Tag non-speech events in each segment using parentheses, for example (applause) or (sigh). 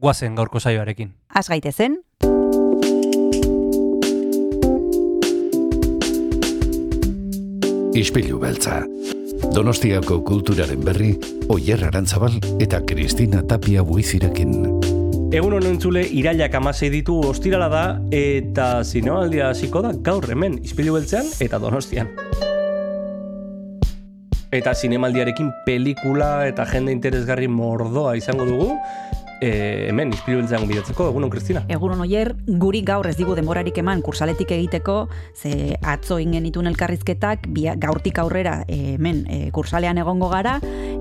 guazen gaurko saioarekin. Az gaitezen, Ispilu beltza. Donostiako kulturaren berri, Oyer Arantzabal eta Kristina Tapia buizirekin. Egun honen entzule irailak amasei ditu ostirala da eta zinemaldia hasiko da gaur hemen izpilu beltzean eta donostian. Eta zinemaldiarekin pelikula eta jende interesgarri mordoa izango dugu, e, hemen izpilu beltzean bidatzeko, egun hon, Kristina. egunon oier, guri gaur ez digu denborarik eman kursaletik egiteko, ze atzo ingen itun elkarrizketak, bia, gaurtik aurrera e, hemen e, kursalean egongo gara,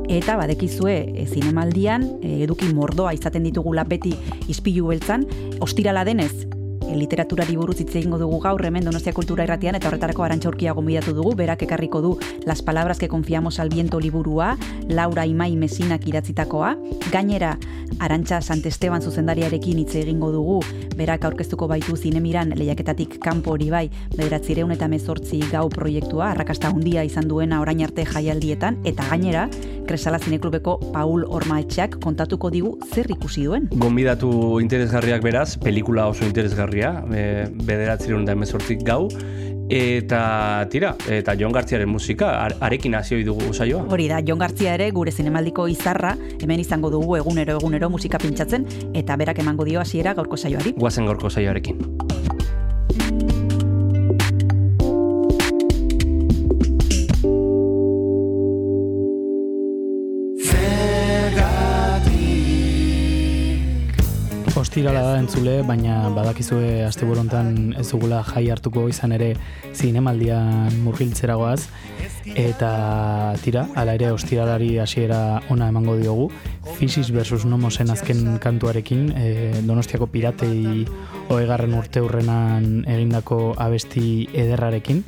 eta badekizue e, zinemaldian e, eduki mordoa izaten ditugula beti izpilu beltzan, ostirala denez, literaturari buruz hitz egingo dugu gaur hemen Donostia Kultura Irratian eta horretarako Arantxa Urkia gonbidatu dugu, berak ekarriko du Las palabras que confiamos al viento liburua, Laura Imai Mesinak idatzitakoa. Gainera, Arantxa Santesteban zuzendariarekin hitz egingo dugu, berak aurkeztuko baitu zinemiran lehiaketatik kanpo hori bai, bederatzireun eta mezortzi gau proiektua, arrakasta handia izan duena orain arte jaialdietan, eta gainera, Kresala Zineklubeko Paul Ormaetxeak kontatuko digu zer ikusi duen. Gonbidatu interesgarriak beraz, pelikula oso interesgarria, e, bederatzireun da emezortzik gau, eta tira, eta Jon Gartziaren musika, ar- arekin hasi dugu saioa. Hori da, Jon Gartzia ere gure zinemaldiko izarra, hemen izango dugu egunero egunero musika pintsatzen, eta berak emango dio hasiera gaurko saioari. Guazen gorko saioarekin. Ostirala da entzule, baina badakizue asteburontan ez dugula jai hartuko izan ere zinemaldian murgiltzera goaz. Eta tira, ala ere ostiralari hasiera ona emango diogu. Physis versus Nomosen azken kantuarekin, e, Donostiako piratei hoegarren urte hurrenan egindako abesti ederrarekin.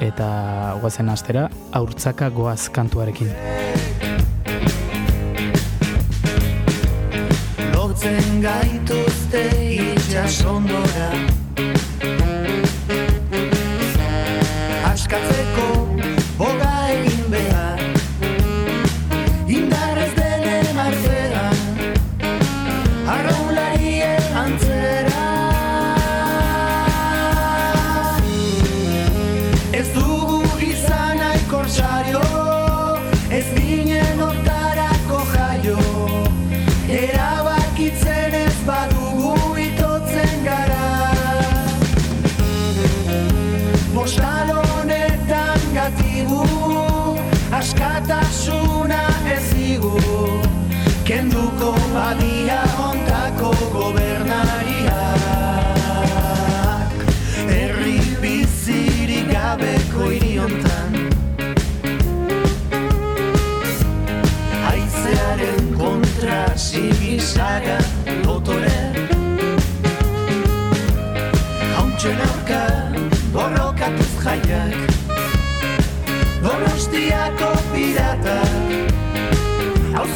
Eta goazen astera, aurtzaka goaz kantuarekin. Lotzen gaituzte itxasondora Hortxen aurka, borrokatuz jaiak Donostiako pirata Hau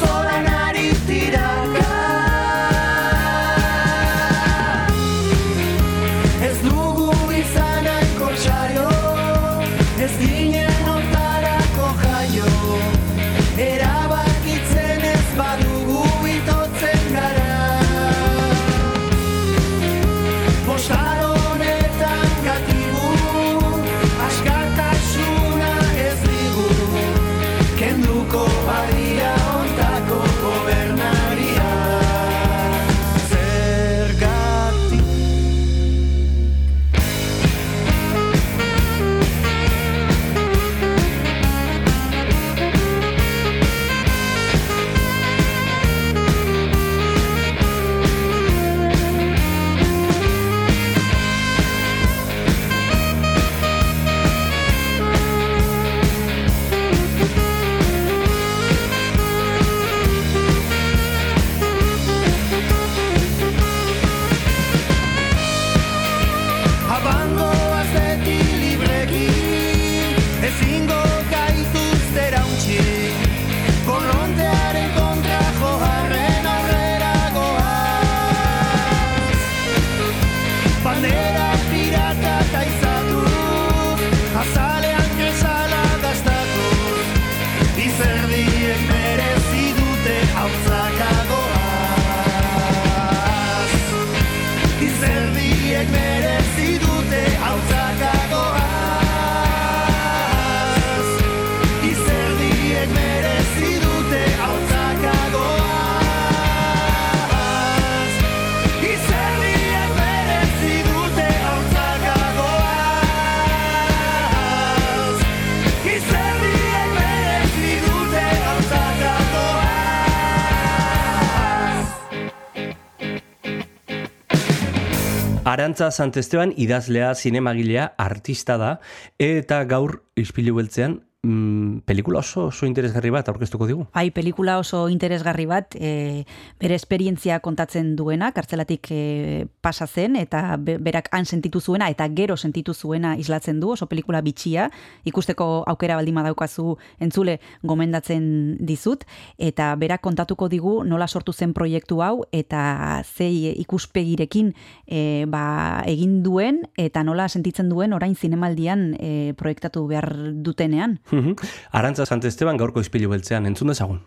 Arantza Santesteban idazlea, zinemagilea, artista da, eta gaur ispilu beltzean mm, pelikula oso oso interesgarri bat aurkeztuko digu. Bai, pelikula oso interesgarri bat, e, bere esperientzia kontatzen duena, kartzelatik e, pasa zen, eta be- berak han sentitu zuena, eta gero sentitu zuena islatzen du, oso pelikula bitxia, ikusteko aukera baldin badaukazu entzule gomendatzen dizut, eta berak kontatuko digu nola sortu zen proiektu hau, eta zei ikuspegirekin e, ba, egin duen, eta nola sentitzen duen orain zinemaldian e, proiektatu behar dutenean. Arantza Santesteban gaurko ispilu beltzean entzun dezagun.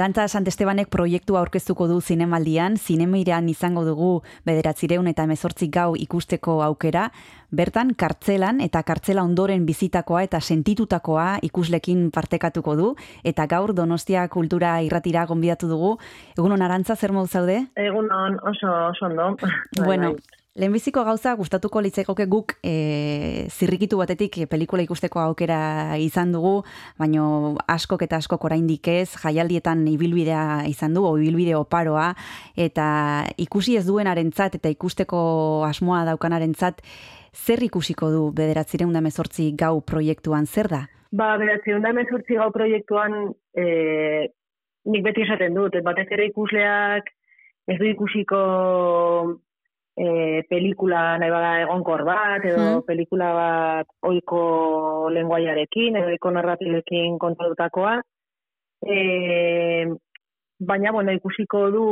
Arantza Santestebanek proiektua aurkeztuko du zinemaldian, zinemeiran izango dugu bederatzireun eta emezortzi gau ikusteko aukera, bertan kartzelan eta kartzela ondoren bizitakoa eta sentitutakoa ikuslekin partekatuko du, eta gaur Donostia Kultura irratira gonbidatu dugu. Egunon Arantza, zer modu zaude? Egunon, oso, oso ondo. (laughs) Bai, Bueno, bai. Lehenbiziko gauza gustatuko litzaikoke guk e, zirrikitu batetik pelikula ikusteko aukera izan dugu, baino askok eta askok oraindik ez, jaialdietan ibilbidea izan du, ibilbide oparoa, eta ikusi ez duenarentzat eta ikusteko asmoa daukanarentzat zer ikusiko du bederatzireun da mezortzi gau proiektuan, zer da? Ba, beratzi, onda emezurtzi gau proiektuan, e, nik beti esaten dut, batez ere ikusleak ez du ikusiko e, pelikula nahi bada egonkor bat, edo Mm. pelikula bat oiko lenguaiarekin, edo oiko narratibekin kontatutakoa. E, baina, bueno, ikusiko du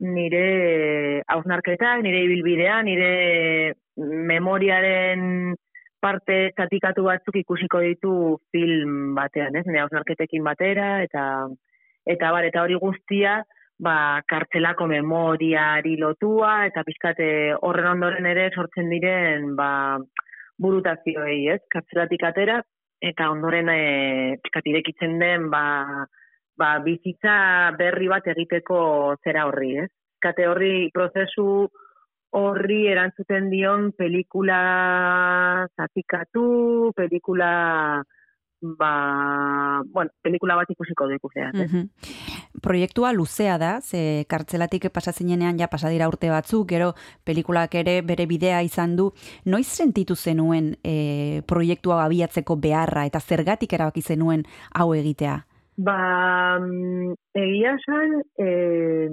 nire hausnarketa, nire ibilbidea, nire memoriaren parte zatikatu batzuk ikusiko ditu film batean, ez? Nire hausnarketekin batera, eta eta bar, eta hori guztia, ba, kartzelako memoriari lotua, eta pizkate horren ondoren ere sortzen diren, ba, burutazioei, ez? Kartzelatik atera, eta ondoren e, pizkat irekitzen den, ba, ba, bizitza berri bat egiteko zera horri, ez? Kate horri prozesu horri erantzuten dion pelikula zatikatu, pelikula ba, bueno, pelikula bat ikusiko du ikuseak, ez? Mhm. Proiektua luzea da, ze kartzelatik pasazinenean ja pasadira urte batzuk, gero pelikulak ere bere bidea izan du. Noiz sentitu zenuen e, proiektua abiatzeko beharra eta zergatik erabaki zenuen hau egitea? Ba, mm, egia esan, eh,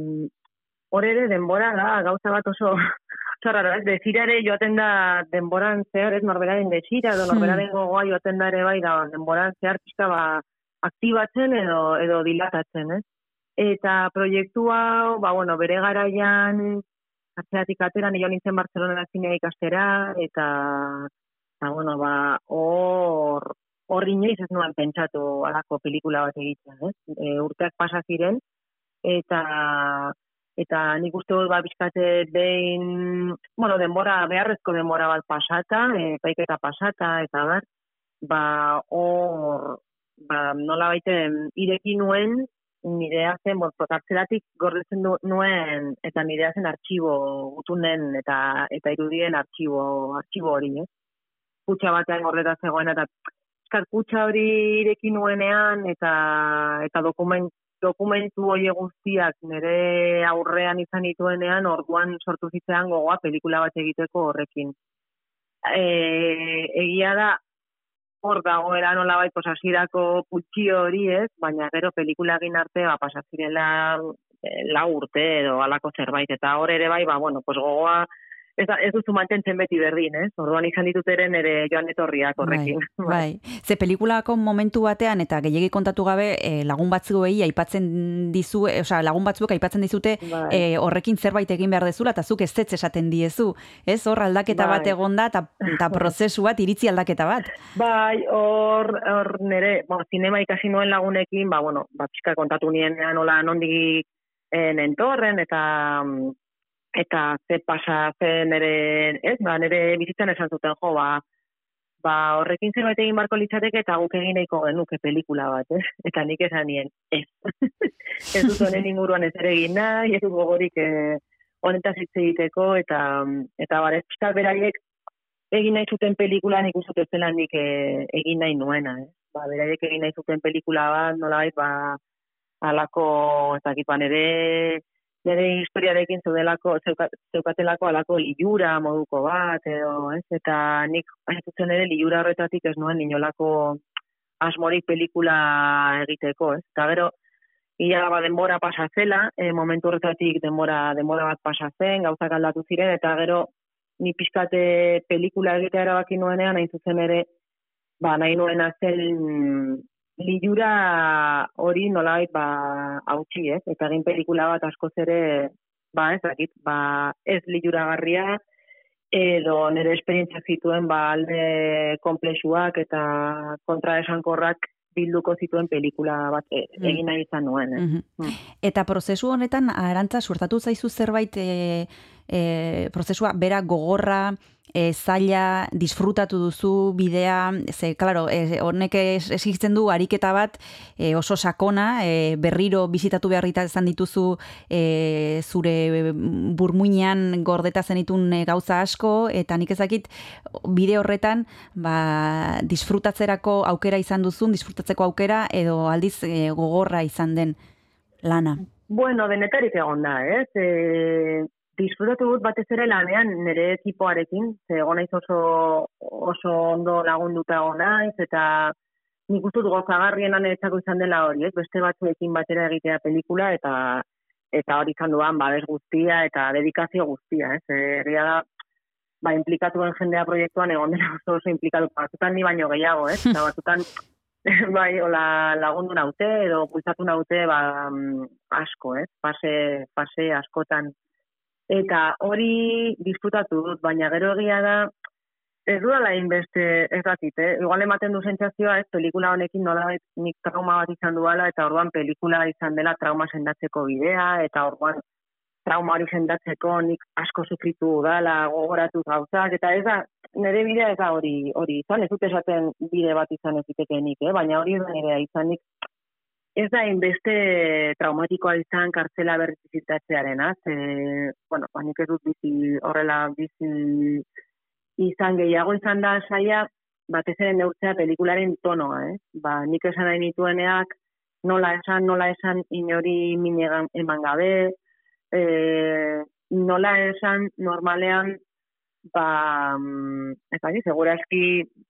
hor ere denbora da, gauza bat oso zorrara, ez, desirare joaten da denboran zehar, ez norberaren desira, edo Hmm. norberaren gogoa joaten da ere bai, da denboran zehar pixka ba, aktibatzen edo, edo dilatatzen, ez? Eta proiektu hau, ba, bueno, bere garaian, atzeatik atera, nio nintzen Barcelona zinea ikastera, eta, eta bueno, ba, hor, hor inoiz ez nuen pentsatu alako pelikula bat egitea, ez? E, urteak pasa ziren, eta eta nik uste dut ba bizkate behin, bueno, denbora, beharrezko denbora bat pasata, e, paiketa pasata, eta bar, ba, hor, ba, nola baiten ireki nuen, nirea zen, bon, kartzelatik gordetzen nuen, eta nirea zen artxibo gutunen, eta eta irudien artxibo, artxibo hori, ez? Kutsa batean gordeta zegoen, eta kutsa hori ireki nuenean, eta, eta dokument, dokumentu hori guztiak nire aurrean izan dituenean, orduan sortu zitzean gogoa pelikula bat egiteko horrekin. E, egia da, hor dagoela nola bai posasirako putxio hori ez, baina gero pelikula egin arte ba, pasazirela eh, lau urte edo alako zerbait, eta hor ere bai, ba, bueno, pues gogoa, ez, da, ez duzu mantentzen beti berdin, ez? Orduan izan ditut ere nire joan etorriak horrekin. Bai, (laughs) bai. Ze pelikulako momentu batean eta gehiegi kontatu gabe e, lagun batzuei aipatzen dizu, e, osea, lagun batzuek aipatzen dizute Bai. e, horrekin zerbait egin behar dezula eta zuk ez zetz esaten diezu. Ez hor aldaketa Bai. bat egonda eta, eta (laughs) prozesu bat, iritzi aldaketa bat. Bai, hor, hor nire, bo, zinema ikasi nuen lagunekin, ba, bueno, ba, pixka kontatu nien nola nondik eh, nentorren, eta mm, eta ze pasa zen nire, ez, ba, nire bizitzan esan zuten, jo, ba, ba, horrekin zerbait egin barko litzateke eta guk egin nahiko genuke pelikula bat, ez? Eta nik esan nien, ez. (laughs) ez dut honen inguruan ez ere egin nahi, ez dut gogorik eh, honetaz hitz egiteko, eta, eta bare, pixka beraiek egin nahi zuten pelikula nik uste dut zela nik eh, egin nahi nuena, eh? Ba, beraiek egin nahi zuten pelikula bat, nolabait, ba, alako, ez dakit, ba, nire, historiarekin zeudelako, zeuka, zeukatelako alako liura moduko bat, edo, ez? Eta nik, hain zuzen ere, liura horretatik ez nuen inolako asmorik pelikula egiteko, ez? Eta gero, ia ba, denbora pasa zela, e, momentu horretatik denbora, denbora bat pasa zen, gauzak aldatu ziren, eta gero, ni pixkate pelikula egitea erabaki nuenean, hain zuzen ere, ba, nahi nuena zen liura hori nolabait ba hautsi, ez? Eta egin pelikula bat askoz ere ba, ez dakit, ba, ez liuragarria edo nire esperientzia zituen ba alde konplexuak eta kontraesankorrak bilduko zituen pelikula bat e, Mm. egin nahi izan nuen. Eh? Mhm. Mm. Eta prozesu honetan, arantza, suertatu zaizu zerbait e, e, prozesua bera gogorra, e, zaila, disfrutatu duzu bidea, ze, klaro, e, honek es- exigitzen du ariketa bat e, oso sakona, e, berriro bizitatu behar izan dituzu e, zure burmuinean gordeta zenitun e, gauza asko, eta nik ezakit bide horretan ba, disfrutatzerako aukera izan duzun, disfrutatzeko aukera, edo aldiz e, gogorra izan den lana. Bueno, denetarik egon da, ez? E, disfrutatu dut batez ere lanean nire ekipoarekin, ze naiz oso, oso ondo lagunduta naiz, eta nik uste dut gozagarrienan niretzako izan dela hori, ez? Beste batzuekin batera egitea pelikula, eta eta hori izan duan babes guztia eta dedikazio guztia, ez? Egia da, ba, implikatuen jendea proiektuan egon dela oso oso implikatu, batzutan ni baino gehiago, ez? Eta batzutan (laughs) bai, hola lagundu naute edo bultzatu naute ba, mm, asko, ez? Fase, fase askotan. Eta hori disfrutatu dut, baina gero egia da, ez dudala inbeste, ez dakit, eh? Igual ematen du sentsazioa, ez, pelikula honekin nola nik trauma bat izan duala, eta orduan pelikula izan dela trauma sendatzeko bidea, eta orduan trauma hori sendatzeko nik asko sufritu dala, gogoratu gauzak, eta ez da, nire bidea ez da hori, hori izan, ez dut esaten bide bat izan ez nik, eh? baina hori da nirea izanik, ez da inbeste traumatikoa izan kartzela berrizitatzearena, ze, bueno, ba, nik ez dut bizi horrela bizi izan gehiago izan da saia, batez ere neurtzea pelikularen tonoa, eh? Ba, nik esan nahi nitueneak, nola esan, nola esan inori minegan eman gabe, e, nola esan normalean ba, mm, ez dakit, segurazki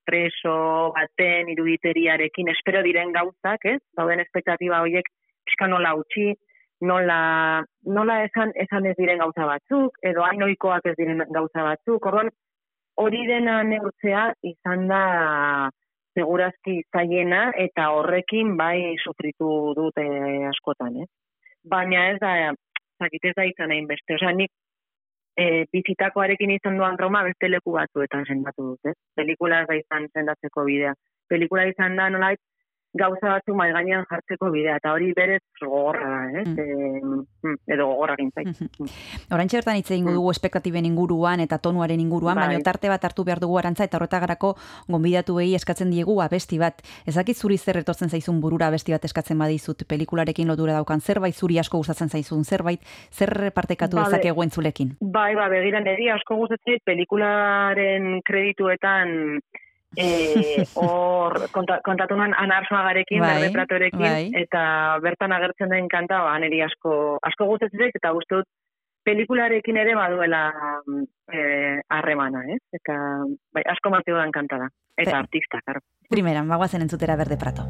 preso baten iruditeriarekin espero diren gauzak, ez? Dauden espektatiba horiek eska nola utzi, nola, nola esan, esan ez diren gauza batzuk, edo hain ohikoak ez diren gauza batzuk, orduan hori dena neurtzea izan da segurazki zaiena eta horrekin bai sufritu dute askotan, ez? Baina ez da, zakit ez da izan egin beste, osea, nik e, bizitakoarekin izan duan trauma beste leku batzuetan sendatu dut, ez? Pelikula ez da izan sendatzeko bidea. Pelikula izan da nolait gauza batzu mai gainean jartzeko bidea, eta hori berez gogorra da, ez? Mm. E, edo gogorra gintzait. Mhm. Oraintxe bertan hitz egingo Mm. dugu espektatiben inguruan eta tonuaren inguruan, Bai. baina tarte bat hartu behar dugu arantza eta horretagarako gonbidatuei eskatzen diegu abesti bat. Ezakit zuri zer etortzen zaizun burura abesti bat eskatzen badizut pelikularekin lotura daukan zerbait zuri asko gustatzen zaizun zerbait zer partekatu Ba, dezakegu entzulekin. Bai, ba, begira niri asko gustatzen pelikularen kredituetan eh, (laughs) hor konta, kontatu nuen anarsoagarekin, Bai, berbe pratorekin, bai. eta bertan agertzen den kanta, ba, niri asko, asko gustatzen zait, eta dut pelikularekin ere baduela mm, eh, harremana, ez? Eta bai, asko martio dan kanta da. Eta Pe- artista, karo. Primeran, bagoazen entzutera berde prato.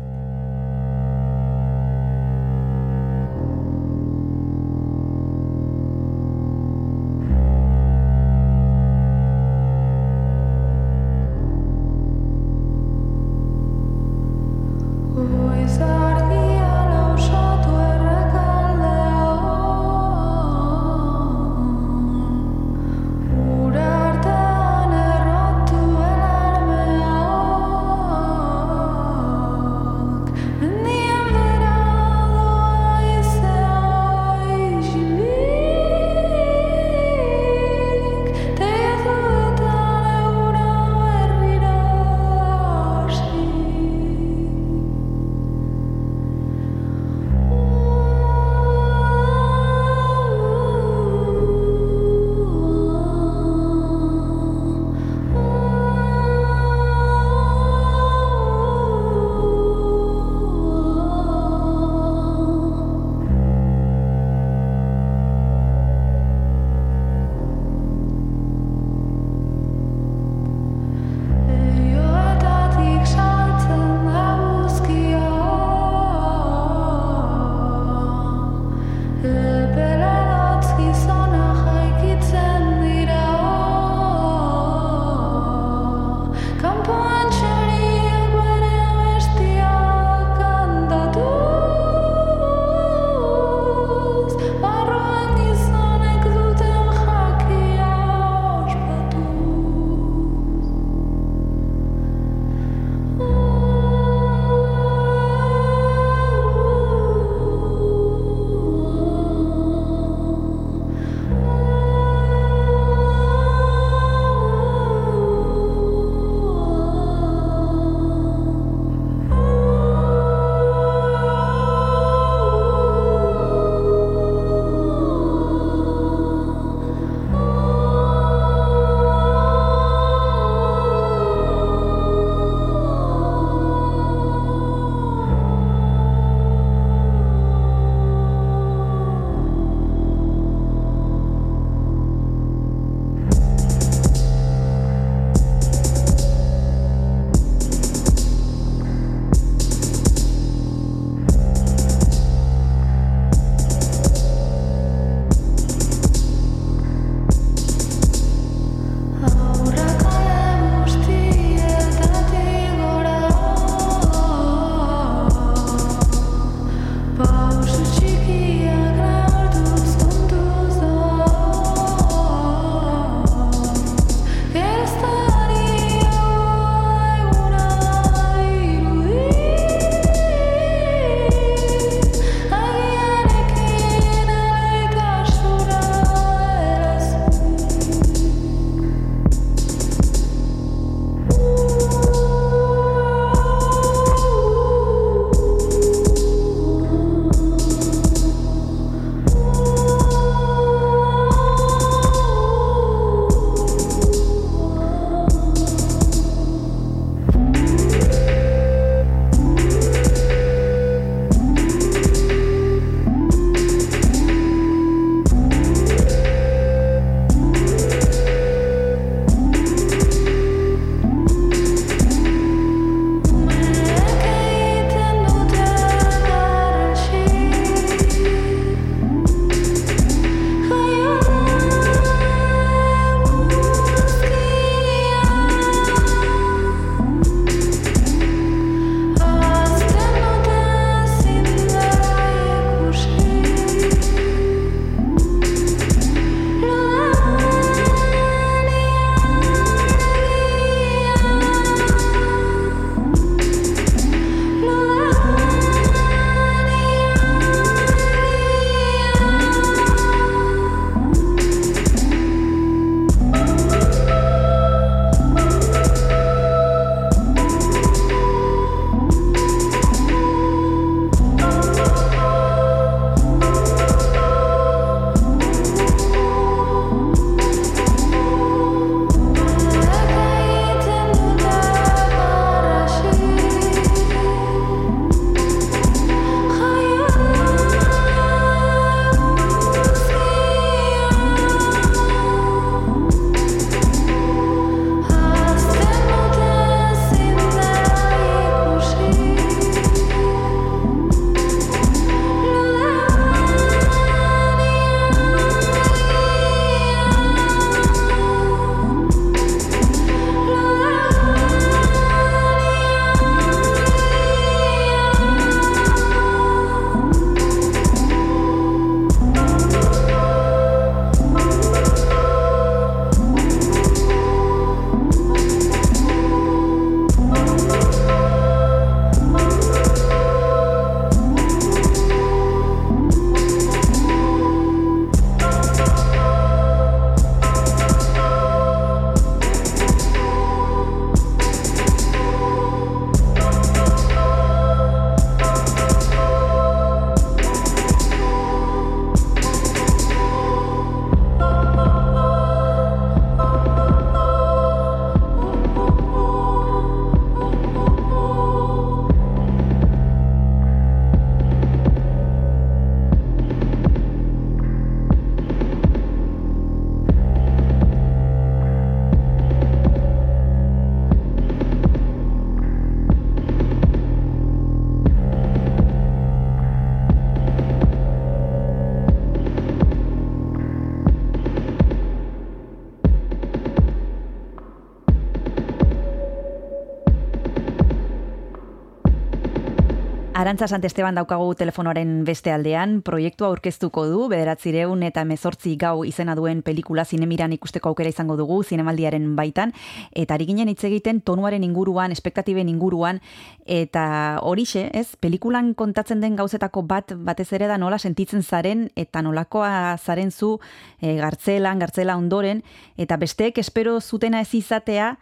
Arantza Santesteban daukagu telefonoaren beste aldean, proiektua aurkeztuko du, bederatzireun eta mezortzi gau izena duen pelikula zinemiran ikusteko aukera izango dugu, zinemaldiaren baitan, eta ari ginen hitz egiten tonuaren inguruan, espektatiben inguruan, eta horixe, ez, pelikulan kontatzen den gauzetako bat, batez ere da nola sentitzen zaren, eta nolakoa zaren zu e, gartzelan, gartzela ondoren, eta besteek espero zutena ez izatea,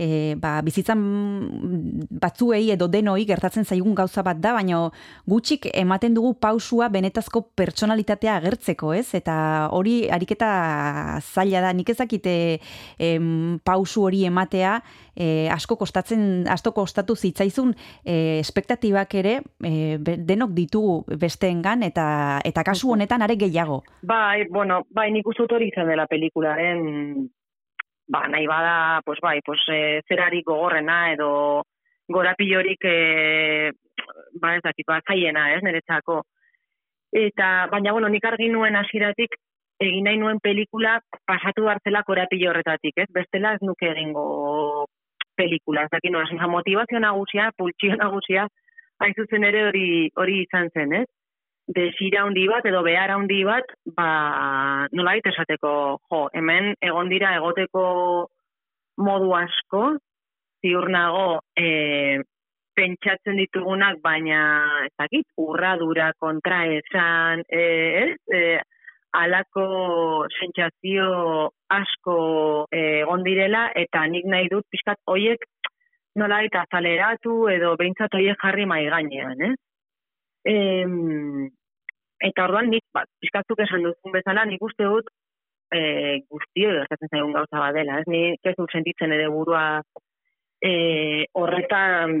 e, ba, bizitzan batzuei edo denoi gertatzen zaigun gauza bat da, baina gutxik ematen dugu pausua benetazko pertsonalitatea agertzeko, ez? Eta hori ariketa zaila da, nik ezakite em, pausu hori ematea, e, asko kostatzen, asko kostatu zitzaizun e, espektatibak ere e, denok ditugu besteengan eta eta kasu honetan are gehiago. Bai, bueno, bai, nik uste hori izan dela pelikularen, ba, nahi bada, pues bai, pues, e, zerarik gogorrena edo gorapilorik, e, ba, ez dakit, ba, zaiena, ez, niretzako. Eta, baina, bueno, nik argi nuen hasieratik egin nahi nuen pelikula pasatu hartzela korapilo horretatik, ez? Bestela ez nuke egingo pelikula, ez dakit, nola, motivazio nagusia, pultsio nagusia, hain zuzen ere hori hori izan zen, ez? Desira handi bat edo behar handi bat, ba, nola esateko, jo, hemen egon dira egoteko modu asko, ziur nago, e, pentsatzen ditugunak, baina, ez dakit, urradura kontra esan, e, ez? E, alako sentsazio asko e, egon direla, eta nik nahi dut pixkat hoiek nola eta azaleratu edo behintzat hoiek jarri mai gainean, ez? Em, eta orduan nik, ba, pixkatzuk esan duzun bezala, nik uste dut e, guztio gertatzen zaigun gauza bat dela, ez? Nik ez dut sentitzen ere burua e, horretan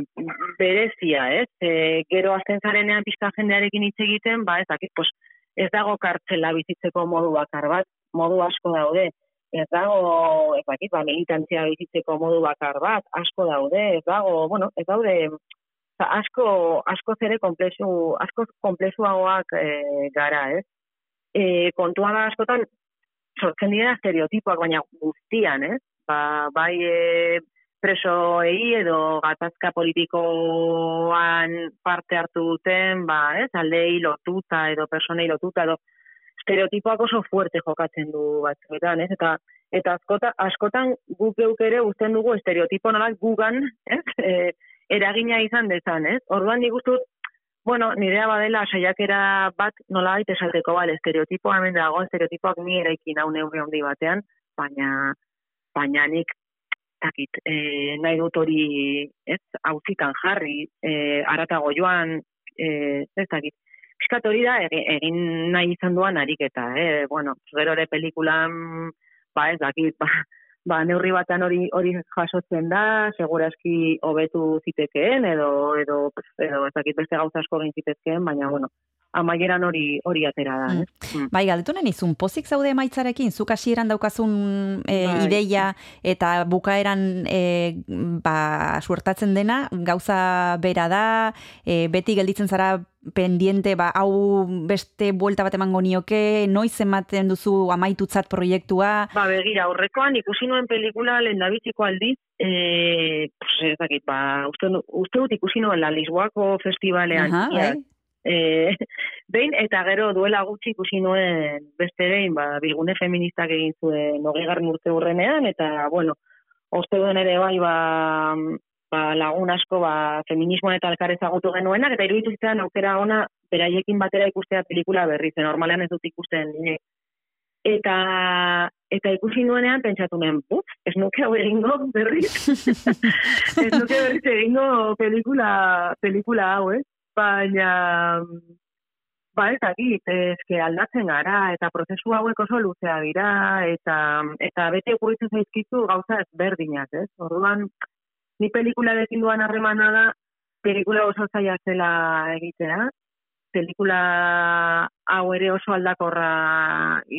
berezia, ez? E, gero azten zarenean pixka jendearekin hitz egiten, ba, ez dakit, pues, ez dago kartzela bizitzeko modu bakar bat, modu asko daude, ez dago, ez dakit, ba, militantzia bizitzeko modu bakar bat, asko daude, ez dago, bueno, ez daude, asko, asko zere komplexu, asko komplexuagoak e, gara, ez? E, kontua da askotan, sortzen dira estereotipoak, baina guztian, ez? Ba, bai e, presoei edo gatazka politikoan parte hartu duten, ba, ez? Aldei lotuta edo personei lotuta edo estereotipoak oso fuerte jokatzen du batzuetan, ez? Eta eta askota, askotan guk geuk ere uzten dugu estereotipo nolak gugan, ez? (laughs) E, eragina izan dezan, ez? Orduan nik uste bueno, nirea badela saiakera bat nola baita esateko, bale, estereotipoa hemen dago, estereotipoak ni eraikin hau neurri handi batean, baina, baina nik takit, e, nahi dut hori, ez, hauzitan jarri, e, aratago joan, e, ez dakit. Piskat hori da, egi- egin nahi izan duan ariketa, eh? bueno, gero ere pelikulan, ba ez dakit, ba, ba neurri batan hori hori jasotzen da, segurazki hobetu zitekeen edo edo edo ez dakit beste gauza asko egin zitezkeen, baina bueno, amaieran hori hori atera da, Mm. eh? Mm. Bai, galdetu nahi nizun, pozik zaude emaitzarekin, zuk hasieran daukazun e, Bai. ideia eta bukaeran e, ba, suertatzen dena, gauza bera da, e, beti gelditzen zara pendiente, ba, hau beste buelta bat emango nioke, noiz ematen duzu amaitutzat proiektua, Ba, begira, aurrekoan ikusi nuen pelikula lehendabiziko aldiz, eh, pues, ez dakit, ba, uste, uste dut ikusi nuen la Lisboako festivalean. Aha, iaz. bai. Eh, (laughs) behin, eta gero duela gutxi ikusi nuen beste behin, ba, bilgune feministak egin zuen hogeigarren urte hurrenean, eta, bueno, uste duen ere bai, ba, ba, lagun asko ba, feminismoan eta elkar ezagutu genuenak, eta iruditu zitzaidan aukera ona beraiekin batera ikustea pelikula berriz, zen normalean ez dut ikusten nik. Eta, eta ikusi nuenean pentsatu nuen, ez nuke hau egingo berriz. (laughs) ez nuke berriz egingo pelikula, pelikula hau, eh? Baina, ba ez dakit, eske aldatzen gara, eta prozesu hauek oso luzea dira, eta, eta beti okurritzen zaizkizu gauza ezberdinak, ez? Orduan, ni pelikularekin duan harremana da, pelikula oso zaila zela egitea, pelikula hau ere oso aldakorra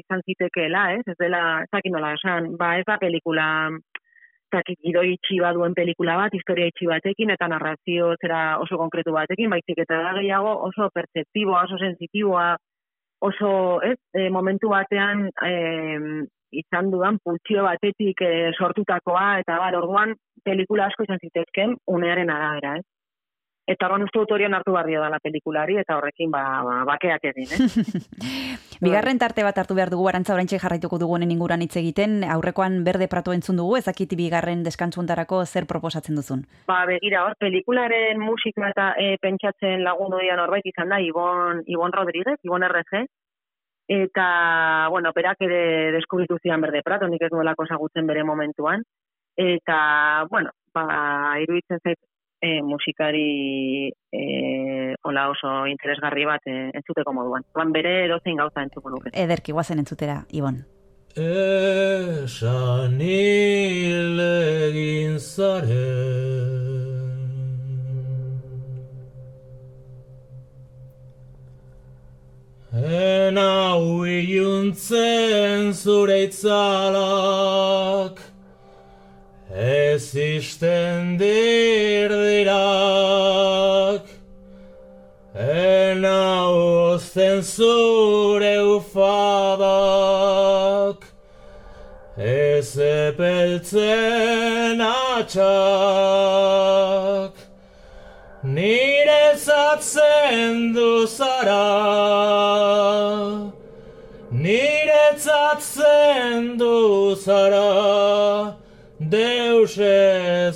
izan zitekeela, ez? Ez dela, ez dakit nola esan, ba ez da pelikula ez dakit gidoi itxi duen pelikula bat, historia itxi batekin eta narrazio zera oso konkretu batekin, baizik eta da gehiago oso perceptiboa, oso sensitiboa, oso, ez, e, momentu batean e, izan dudan pultsio batetik e, sortutakoa, eta bar, orduan pelikula asko izan zitezken unearen arabera, ez? Eta horren uste dut horion hartu barrio dala pelikulari, eta horrekin ba, ba, bakeak egin, eh? (laughs) Bigarren tarte bat hartu behar dugu, arantza oraintxe jarraituko dugu honen inguruan hitz egiten, aurrekoan berde prato entzun dugu, ezakit bigarren deskantzuuntarako zer proposatzen duzun. Ba, begira, hor, pelikularen musika eta e, pentsatzen lagun odian horbait izan da, Ibon, Ibon Rodríguez, Ibon RG, eta, bueno, berak ere deskubritu zian berde prato, nik ez nuelako ezagutzen bere momentuan, eta, bueno, ba, iruditzen zait e, musikari e, hola oso interesgarri bat e, entzuteko moduan. Ban bere edozein gauza entzuko nuke. Ederki, guazen entzutera, Ibon. Esan hil egin zaren En hau iluntzen zure itzalak Ez isten dirdirak En hau ozten zure ufadak Ez epeltzen atxak Nire zatzen du zara. Nire zatzen du zara. Deus ez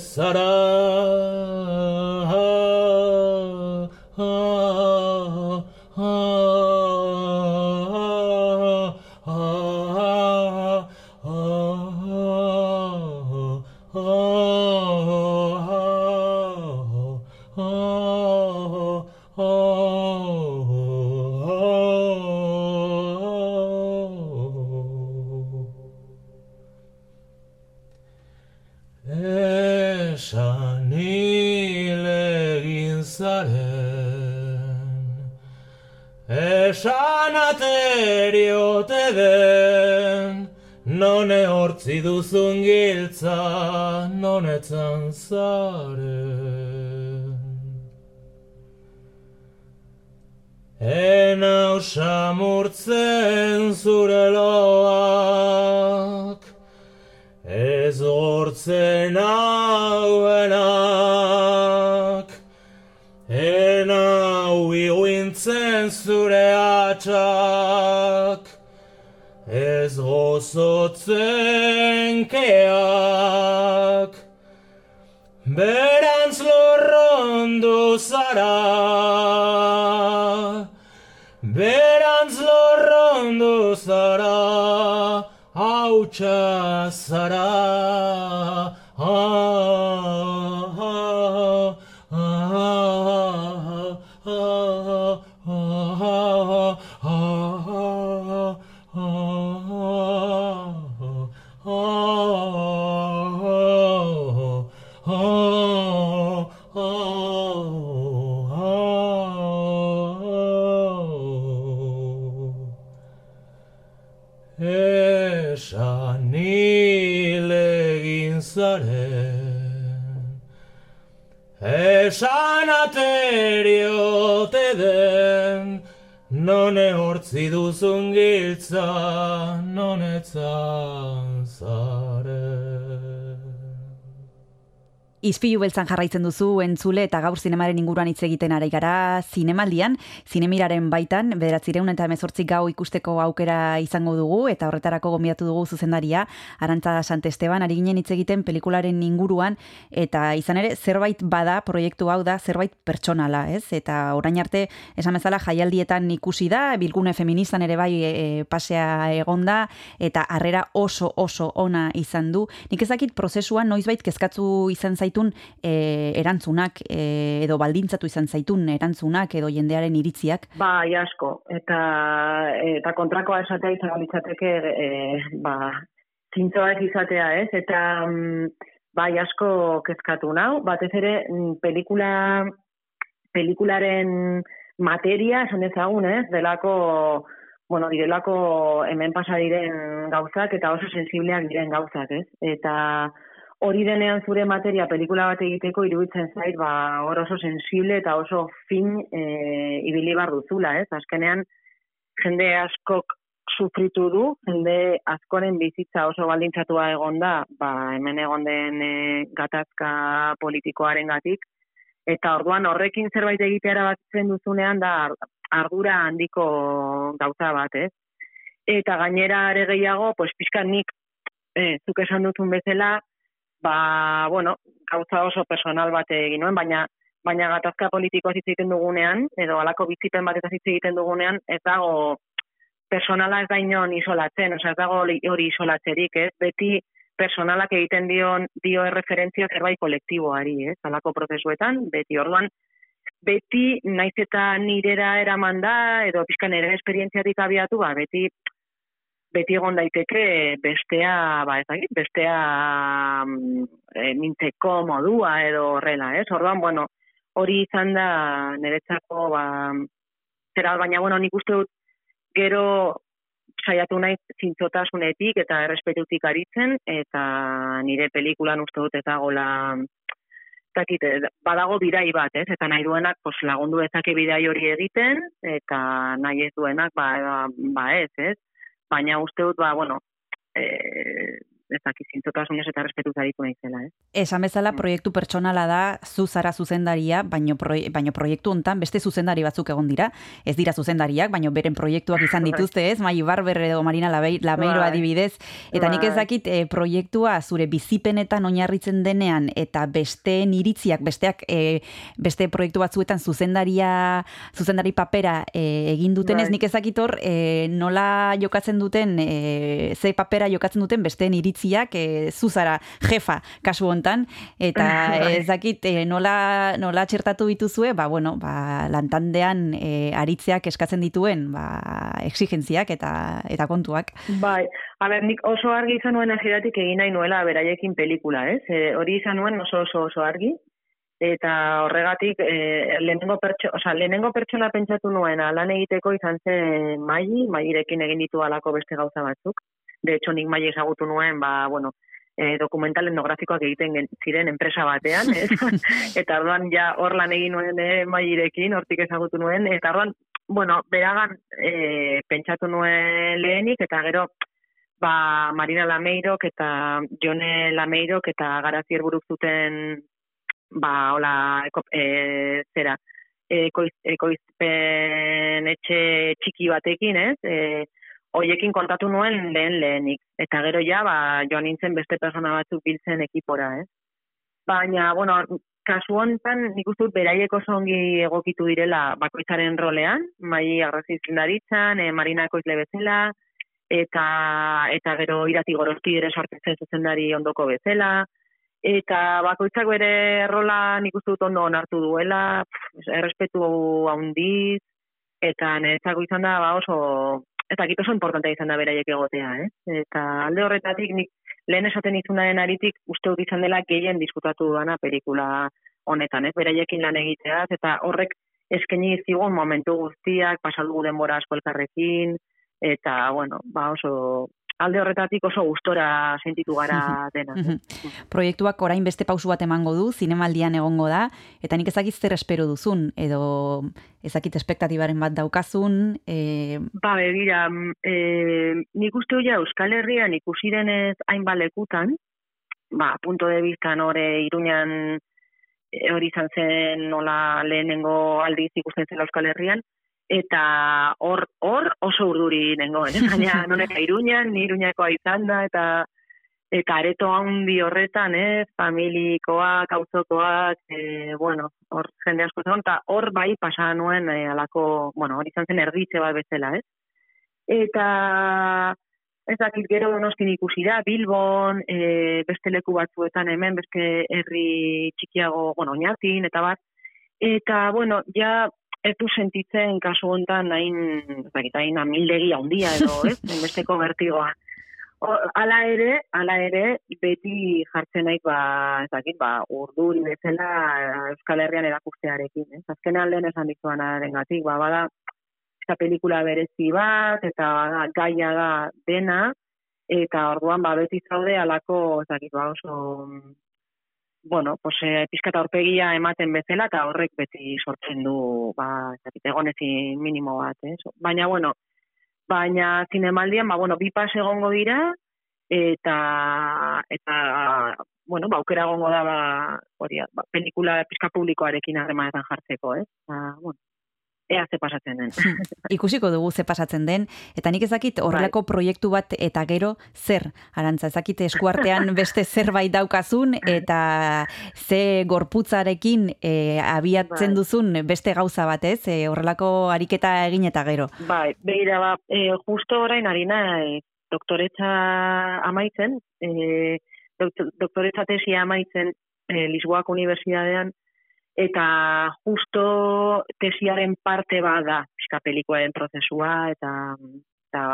Non ehortzi duzun giltza nonetzan zaren? Enau samurtzen zure loak Ez hortzen hauenak gozotzen keak Berantz lorrondu zara. Berantz lorrondu zara Hautsa zara ehortzi duzun giltza nonetzan zaren Izpilu beltzan jarraitzen duzu entzule eta gaur zinemaren inguruan hitz egiten ari gara zinemaldian, zinemiraren baitan, bederatzireun eta emezortzi gau ikusteko aukera izango dugu eta horretarako gombidatu dugu zuzendaria, Arantza Sant Esteban, ari ginen hitz egiten pelikularen inguruan eta izan ere zerbait bada proiektu hau da zerbait pertsonala, ez? Eta orain arte esan bezala jaialdietan ikusi da, bilgune feministan ere bai e, pasea egonda eta harrera oso oso ona izan du. Nik ezakit prozesuan noizbait kezkatzu izan zaitun e, erantzunak e, edo baldintzatu izan zaitun erantzunak edo jendearen iritziak. Bai, asko. Eta, eta kontrakoa esatea izan litzateke, e, ba, zintzoak izatea, ez? Eta, mm, bai, asko kezkatu nau. Batez ere, mm, pelikula, pelikularen materia, esan dezagun, ez? Delako, bueno, direlako hemen pasa diren gauzak eta oso sensibleak diren gauzak, ez? Eta hori denean zure materia pelikula bat egiteko iruditzen zait, ba, hor oso sensible eta oso fin e, ibili bar duzula, ez? Azkenean, jende askok sufritu du, jende askoren bizitza oso baldintzatua egon da, ba, hemen egon den e, gatazka politikoaren gatik, Eta orduan horrekin zerbait egitea erabakitzen duzunean da ar- ardura handiko gauza bat, ez? Eta gainera ere gehiago, pues pixka nik, eh, zuk esan duzun bezala, ba, bueno, gauza oso personal bat egin nuen, baina baina gatazka politikoa hitz egiten dugunean, edo halako bizipen batetaz hitz egiten dugunean, ez dago personala ez da inon isolatzen, osea ez dago hori isolatzerik, ez? Beti personalak egiten dion dio erreferentzia zerbait kolektiboari, ez? Halako prozesuetan, beti orduan beti naiz eta nirera eraman da edo pixka nire esperientziatik abiatu, ba beti beti egon daiteke bestea, ba ez dakit, bestea mm, e, mintzeko modua edo horrela, ez? Orduan, bueno, hori izan da niretzako ba zera, baina bueno, nik uste dut gero saiatu naiz zintzotasunetik eta errespetutik aritzen eta nire pelikulan uste dut eta gola dakit, badago bidai bat, ez? Eta nahi duenak pues, lagundu dezake bidai hori egiten eta nahi ez duenak ba, ba, ba ez, ez? Baina uste dut, ba, bueno, eh, ez dakit, zintzotasunez eta errespetuz aritu naizela, ez? Esan bezala Mm. proiektu pertsonala da zu zara zuzendaria, baino, proie, baino proiektu hontan beste zuzendari batzuk egon dira. Ez dira zuzendariak, baino beren proiektuak izan dituzte, ez? Mai Barber edo Marina Lameiro Bai. adibidez. Eta nik ez Bai. dakit eh, proiektua zure bizipenetan oinarritzen denean eta besteen iritziak, besteak eh, beste proiektu batzuetan zuzendaria zuzendari papera eh, egin dutenez, Bai. nik ez dakit hor eh, nola jokatzen duten, eh, ze papera jokatzen duten besteen iritziak, eh, zuzara jefa kasu hontan, eta (laughs) Bai. ez dakit eh, nola, nola txertatu dituzue, ba, bueno, ba, lantandean eh, aritzeak eskatzen dituen ba, exigentziak eta, eta kontuak. Bai, a ber, nik oso argi izan nuen hasieratik egin nahi nuela beraiekin pelikula, ez? E, hori izan nuen oso oso oso argi, eta horregatik e, lehenengo, pertso, osea, lehenengo pertsona pentsatu nuen lan egiteko izan zen maili, mailerekin egin ditu alako beste gauza batzuk. De hecho, nik maili ezagutu nuen, ba, bueno, e, dokumental etnografikoak egiten ziren enpresa batean, ez? (laughs) eta orduan ja hor lan egin nuen e, mailerekin, hortik ezagutu nuen, eta orduan, bueno, beragan e, pentsatu nuen lehenik, eta gero, ba, Marina Lameirok eta Jone Lameirok eta Garazier buruk zuten ba, hola, eko, e, zera, ekoiz, ekoizpen etxe txiki batekin, ez? E, hoiekin kontatu nuen lehen lehenik. Eta gero ja, ba, joan nintzen beste persona batzuk biltzen ekipora, ez? Baina, bueno, kasu hontan nik uste beraiek oso ongi egokitu direla bakoitzaren rolean, mai agrazi zindaritzan, e, Marina ekoizle bezala, eta eta gero irati gorosti ere sartzen zuzendari ondoko bezala, eta bakoitzak bere rola nik uste dut ondo onartu duela, pff, errespetu handiz, eta niretzako izan da ba oso, eta gito oso importantea izan da beraiek egotea, eh? Eta alde horretatik nik lehen esaten izunaren aritik uste dut izan dela gehien diskutatu dana pelikula honetan, ez? Beraiekin lan egiteaz, eta horrek eskaini zigun momentu guztiak, pasadugu denbora asko elkarrekin, eta, bueno, ba oso, alde horretatik oso gustora sentitu gara (laughs) dena. Mhm. Proiektuak orain beste pausu bat emango du, zinemaldian egongo da, eta nik ezakit zer espero duzun, edo ezakit espektatibaren bat daukazun, e, Ba, begira, mm, e, nik uste ja Euskal Herrian ikusi denez hainbat lekutan, ba, punto de vista nore iruñan hori izan zen nola lehenengo aldiz ikusten zela Euskal Herrian, eta hor hor oso urduri nengoen, eh? (laughs) baina noneka iruñan, ni iruñakoa izan da, eta eta areto handi horretan, ez, familikoak, auzokoak, e, bueno, hor jende asko zegoen, eta hor bai pasa nuen e, alako, bueno, hori izan zen erditze bat bezala, ez? Eta ez dakit gero donostin ikusi da, Bilbon, e, beste leku batzuetan hemen, beste herri txikiago, bueno, oinatin, eta bat, eta, bueno, ja ez du sentitzen kasu hontan hain, ez dakit, hain amildegi handia edo, (laughs) ez, besteko bertigoa. O, ala ere, ala ere, beti jartzen naik, ba, ez dakit, ba, urduri bezala Euskal Herrian erakustearekin, ez? Azkenean lehen esan dizuanaren gatik, ba, bada, eta pelikula berezi bat, eta gaia da dena, eta orduan, ba, beti zaude alako, ez dakit, ba, oso, bueno, pues, eh, pizkata aurpegia ematen bezala, eta horrek beti sortzen du, ba, egonezin minimo bat, ez? Baina, bueno, baina zinemaldian, ba, bueno, bi pas egongo dira, eta eta bueno, ba, aukera egongo da ba, hori, ba, pelikula pizka publikoarekin harremanetan jartzeko, ez? Ba, bueno, ea ze pasatzen den. Ikusiko dugu ze pasatzen den, eta nik ezakit horrelako proiektu bat eta gero zer, arantza, ezakit eskuartean (laughs) beste zerbait daukazun, eta ze gorputzarekin e, abiatzen Bai. duzun beste gauza bat, ez? E, horrelako ariketa egin eta gero. Bai, begira, ba, e, justo orain ari naiz doktoretza amaitzen, e, doktor, doktoretza tesia amaitzen e, Lisboako Unibertsitatean, eta justo tesiaren parte bada pixka pelikuaren prozesua, eta, eta,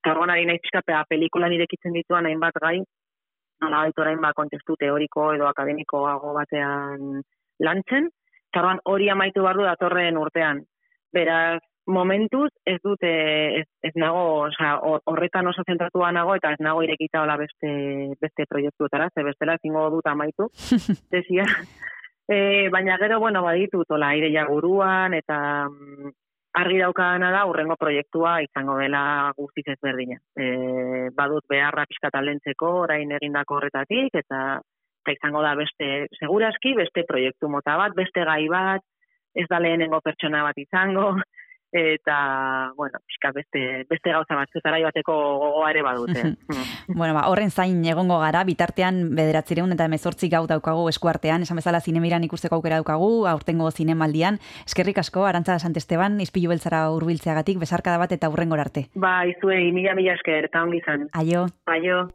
eta orduan ari naiz pixka pea pelikulan irekitzen dituan hainbat gai, nola baitu orain ba, kontestu teoriko edo akademikoago batean lantzen, eta orduan hori amaitu behar du datorren urtean. Beraz, momentuz ez dute ez, ez nago, osea, hor- horretan oso zentratua nago eta ez nago irekita hola beste beste proiektuetara, ze bestela ezingo dut amaitu. (laughs) Tesia. E, baina gero, bueno, baditut, hola, aireia buruan, eta mm, argi daukadana da, urrengo proiektua izango dela guztiz ezberdina. E, badut beharra pixka talentzeko, orain egindako horretatik, eta, eta izango da beste, seguraski, beste proiektu mota bat, beste gai bat, ez da lehenengo pertsona bat izango, eta, bueno, pixka beste, beste gauza batzuetara bateko gogoa ere badute. (laughs) Bueno, ba, horren zain egongo gara, bitartean bederatzireun eta emezortzi gau daukagu eskuartean, esan bezala zinemiran ikusteko aukera daukagu, aurtengo zinemaldian. Eskerrik asko, Arantza Santesteban, izpilu beltzara hurbiltzeagatik besarkada bat eta hurrengora arte. Ba, izuei, mila mila esker, eta ongi izan. Aio. Aio.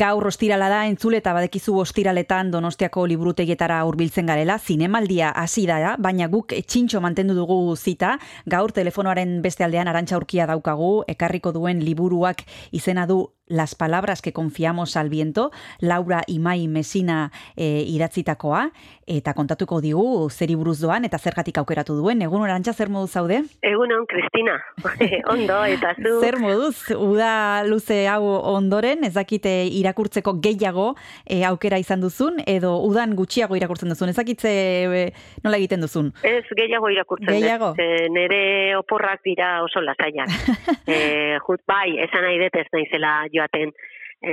Gaur ostirala da entzule eta badekizu ostiraletan Donostiako liburutegietara hurbiltzen garela, zinemaldia hasi da, baina guk txintxo mantendu dugu zita, gaur telefonoaren beste aldean arantxa urkia daukagu, ekarriko duen liburuak izena du Las palabras que confiamos al viento, Laura Imai Mesina e, idatzitakoa, eta kontatuko digu zeri buruz doan eta zergatik aukeratu duen. Egun arantxa, zer modu zaude? Egunon, Kristina. (laughs) Ondo, eta zu. Zer moduz, uda luze hau ondoren, ez dakite irakurtzeko gehiago e, aukera izan duzun, edo udan gutxiago irakurtzen duzun, ez dakitze e, nola egiten duzun? Ez gehiago irakurtzen Gehiago? Ze nere oporrak dira oso lasaiak. (laughs) e, jut, bai, esan nahi dut ez naizela joaten e,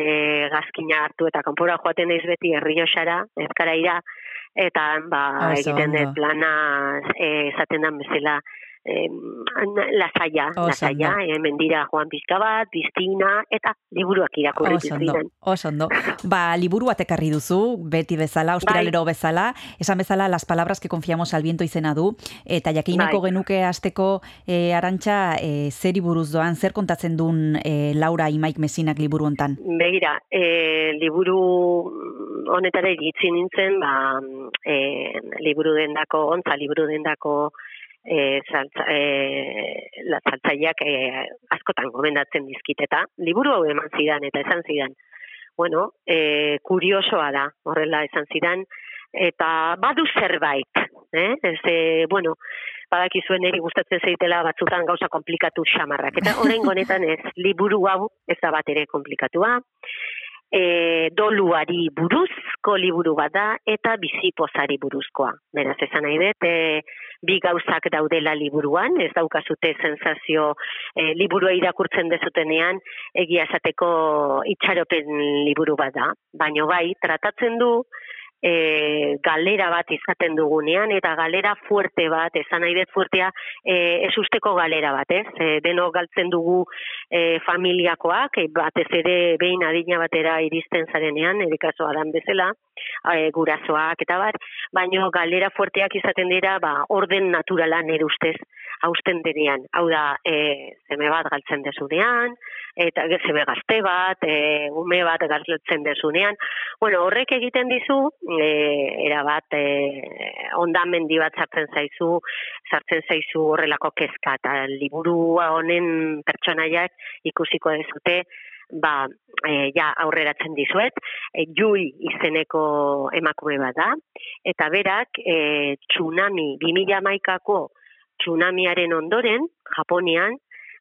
gazkina hartu eta kanpora joaten naiz beti herriosara, ezkaraira, eta ba, Oso egiten dut plana e, esaten den bezala em, lasaia, lasaia, ondo. hemen dira joan pixka bat, biztina, eta liburuak irakurri ziren. oso ondo. Ba, liburu ekarri duzu, beti bezala, ostiralero bezala, esan bezala, las palabras que confiamos al viento izena du, eta jakineko Bai. genuke asteko e, arantxa, e, zeri buruz doan, zer kontatzen duen e, Laura Imaik Mesinak liburu hontan? Begira, e, liburu honetara iritsi nintzen, ba, e, liburu dendako, ontza liburu dendako e, saltza, e, la saltzaileak e, askotan gomendatzen dizkit eta liburu hau eman zidan eta esan zidan. Bueno, e, kuriosoa da, horrela esan zidan, eta badu zerbait, eh? Ez, e, bueno, badakizuen eri gustatzen zeitela batzutan gauza komplikatu xamarrak. Eta orain honetan ez, liburu hau ez da bat ere komplikatua, e, doluari buruzko liburu bat da eta bizipozari buruzkoa. Beraz, esan nahi dut, e, bi gauzak daudela liburuan, ez daukazute sensazio e, liburua irakurtzen dezutenean, egia esateko itxaropen liburu bat da. Baina bai, tratatzen du, e, galera bat izaten dugunean, eta galera fuerte bat, esan nahi dut fuertea, e, ez usteko galera bat, ez? E, deno galtzen dugu e, familiakoak, e, batez ere behin adina batera iristen zarenean, erikazo adan bezala, e, gurasoak eta bat, baino galera fuerteak izaten dira, ba, orden naturala nire ustez, hausten denean. Hau da, e, zeme bat galtzen dezunean, eta zeme gazte bat, e, ume bat galtzen dezunean. Bueno, horrek egiten dizu, e, era bat, e, ondamendi bat sartzen zaizu, sartzen zaizu horrelako kezka, eta liburu honen pertsonaiak ikusiko dezute, ba, e, ja aurreratzen dizuet, e, Jui izeneko emakume bat da, eta berak e, tsunami, 2011ko tsunamiaren ondoren, Japonian,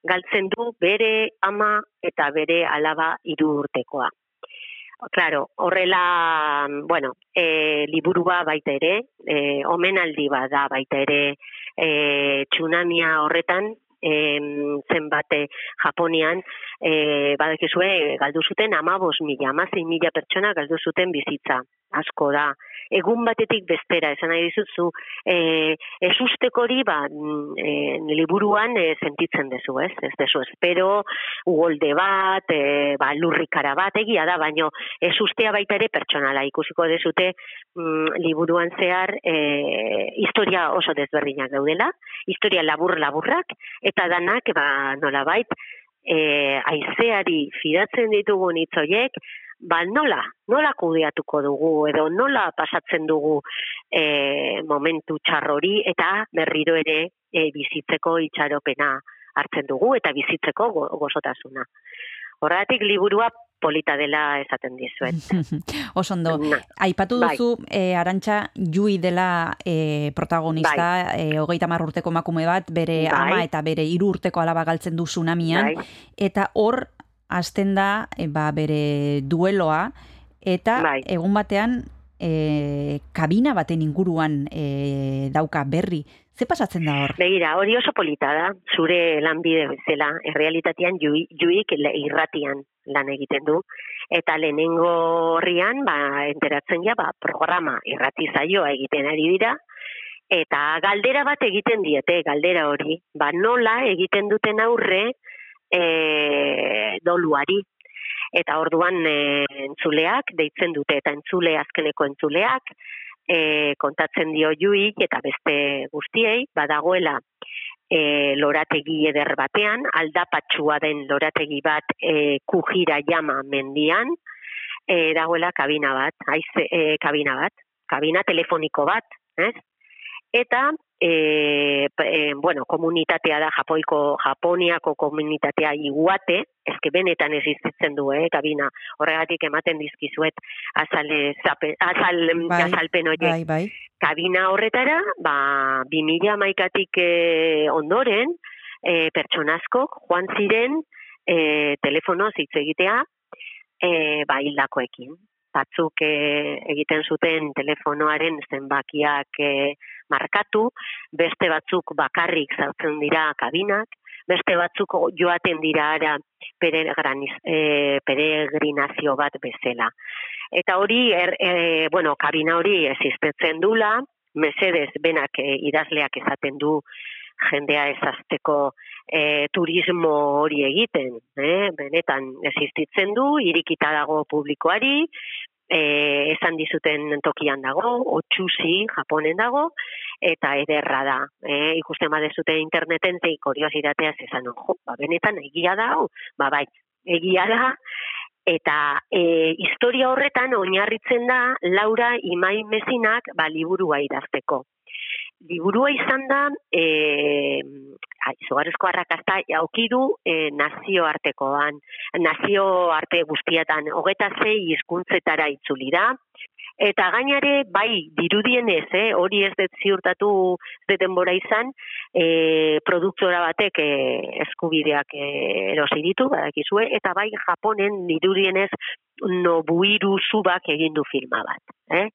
galtzen du bere ama eta bere alaba hiru urtekoa. Claro, horrela, bueno, e, liburua baita ere, e, omenaldi bat da baita ere, e, tsunamia horretan, em, zenbat eh, Japonian, e, badakizue, galdu zuten amabos mila, amazei mila pertsona galdu zuten bizitza, asko da. Egun batetik bestera, esan nahi dizuzu, e, ez usteko hori, ba, mm, e, liburuan e, sentitzen dezu, ez? Ez dezu, espero, ugolde bat, e, ba, lurrikara bat, egia da, baino, ez ustea baita ere pertsonala, ikusiko dezute, mm, liburuan zehar, e, historia oso desberdinak daudela, historia labur-laburrak, eta danak, ba, nolabait, e, aizeari fidatzen ditugun hitzoiek, ba nola, nola kudeatuko dugu, edo nola pasatzen dugu e, momentu txarrori, eta berriro ere e, bizitzeko itxaropena hartzen dugu, eta bizitzeko go, gozotasuna. Horregatik liburua polita dela esaten dizuet. (laughs) Oso ondo. Na, Aipatu bai. duzu, e, Arantxa, Jui dela e, protagonista, e, hogeita mar urteko emakume bat, bere Bai. ama eta bere hiru urteko alaba galtzen du tsunamian, Bai. eta hor hasten da e, ba, bere dueloa, eta Bai. egun batean e, kabina baten inguruan e, dauka berri. Ze pasatzen da hor? Begira, hori oso polita da, zure lanbide bezala, errealitatean jui, juik irratian lan egiten du, eta lehenengo horrian, ba, enteratzen ja, ba, programa irrati zaioa egiten ari dira, eta galdera bat egiten diete, galdera hori, ba, nola egiten duten aurre e, doluari. Eta orduan e, entzuleak deitzen dute, eta entzule azkeneko entzuleak, e, kontatzen dio juik eta beste guztiei, badagoela e, lorategi eder batean, aldapatsua den lorategi bat e, kujira jama mendian, e, dagoela kabina bat, haize, e, kabina bat, kabina telefoniko bat, ez? Eta, e, e, bueno, komunitatea da Japoiko, Japoniako komunitatea iguate, ezke benetan existitzen du, eh, kabina. Horregatik ematen dizkizuet azal, zape, azal, Bai, azalpen horiek Bai, bai. kabina horretara, ba, 2000 maikatik e, ondoren, e, pertsonazko joan ziren e, telefonoz hitz egitea, e, ba, hildakoekin. Batzuk e, egiten zuten telefonoaren zenbakiak e, markatu, beste batzuk bakarrik sartzen dira kabinak, beste batzuk joaten dira ara peregraniz- e, peregrinazio bat bezala. Eta hori, er, e, bueno, kabina hori existetzen dula, mesedez benak e, idazleak esaten du jendea ezazteko e, turismo hori egiten, eh? benetan existitzen du, irikita dago publikoari, e, esan dizuten tokian dago, otxusi Japonen dago, eta ederra da. E, ikusten badezute interneten zei kuriositateaz esan, jo, ba, benetan egia da, hau? ba bai, egia da, eta e, historia horretan oinarritzen da Laura Imai Mezinak ba, liburua idazteko. Liburua izan da, e, izugarrizko arrakasta aukidu e, nazioartekoan, nazioarte guztietan, hogeta zei hizkuntzetara itzuli da, Eta gainare, bai, dirudienez, eh, hori ez dut ziurtatu ez denbora izan, e, produktora batek e, eskubideak e, erosi ditu, badakizue, eta bai, Japonen dirudienez Nobuiru Subak egin du filma bat. Eh?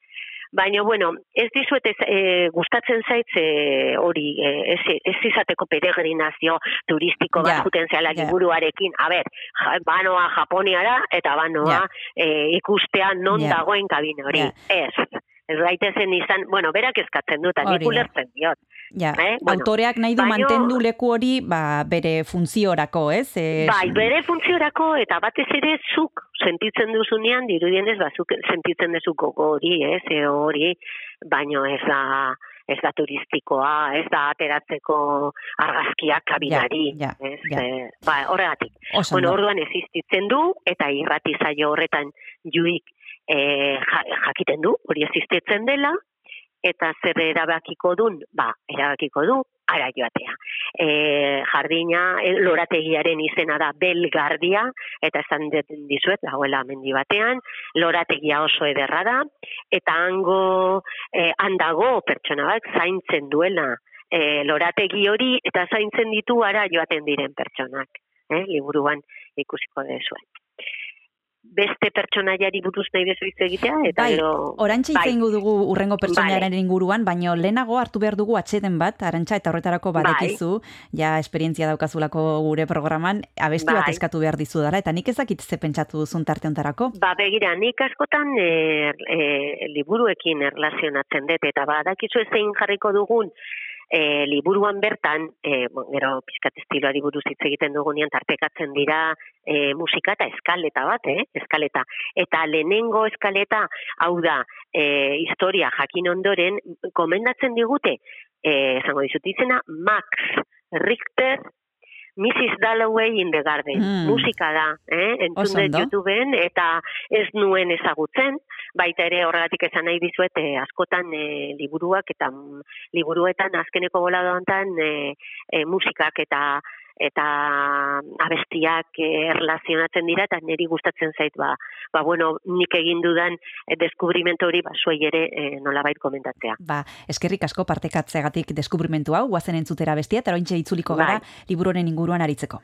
Baina, bueno, ez dizuet ez, e, gustatzen zaitz e, hori, e, ez, ez izateko peregrinazio turistiko bat Ja, juten zehala ja. liburuarekin. A ber, ja, banoa Japoniara eta banoa Ja. e, ikustea non Ja. dagoen kabine hori. Ja. Ez, ez daitezen izan, bueno, berak eskatzen dut, nik ulertzen diot. Ja, Eh, bueno, autoreak nahi du baino- mantendu leku hori ba, bere funtziorako, ez? E, Bai, bere funtziorako eta batez ere zuk sentitzen duzunean, dirudienez, ba, zuk sentitzen duzu gogo hori, ez, e hori, baino ez da, ez da turistikoa, ez da ateratzeko argazkiak kabinari, Ja, ja, ez, ja. eh, ba, horregatik. Oso Bueno, orduan existitzen du, eta irrati zaio horretan juik e, jakiten du, hori existitzen dela, eta zer erabakiko dun, ba, erabakiko du, ara joatea. E, jardina, e, lorategiaren izena da Belgardia, eta esan dizuet, dagoela mendi batean, lorategia oso ederra da, eta hango, e, handago pertsona bat zaintzen duela e, lorategi hori, eta zaintzen ditu ara joaten diren pertsonak. Eh, liburuan ikusiko dezuen. Beste pertsonaiari buruz nahi bezu hitz egitea, eta Bai, gero... orantxe bai. dugu urrengo pertsonaiaren inguruan, baino lehenago hartu behar dugu atxeden bat, arantxa eta horretarako Bai. badekizu, ja esperientzia daukazulako gure programan, abesti bat Bai. eskatu behar dizu dara, eta nik ezakit ze pentsatu duzun tarte hontarako. Ba, begira, nik askotan e, e, liburuekin erlazionatzen dut, eta badakizu zein jarriko dugun e, liburuan bertan, e, bon, gero pizkat estiloari buruz hitz egiten dugunean tartekatzen dira e, musika eta eskaleta bat, eh? eskaleta. Eta lehenengo eskaleta, hau da, e, historia jakin ondoren, komendatzen digute, e, esango dizut izena, Max Richter, Mrs. Dalloway in the Garden. Mm. Musika da, eh? Entzun dut. YouTubeen, eta ez nuen ezagutzen, baita ere horregatik esan nahi dizuet, eh, askotan eh, liburuak eta mm, liburuetan azkeneko bolada hontan eh, eh, musikak eta eta abestiak eh, erlazionatzen dira eta niri gustatzen zait ba, ba bueno, nik egin dudan eh, deskubrimentu hori ba zuei ere eh, nolabait komentatzea. Ba, eskerrik asko partekatzeagatik deskubrimentu hau, guazen entzutera bestia, eta oraintxe itzuliko gara Bai. liburuaren inguruan aritzeko.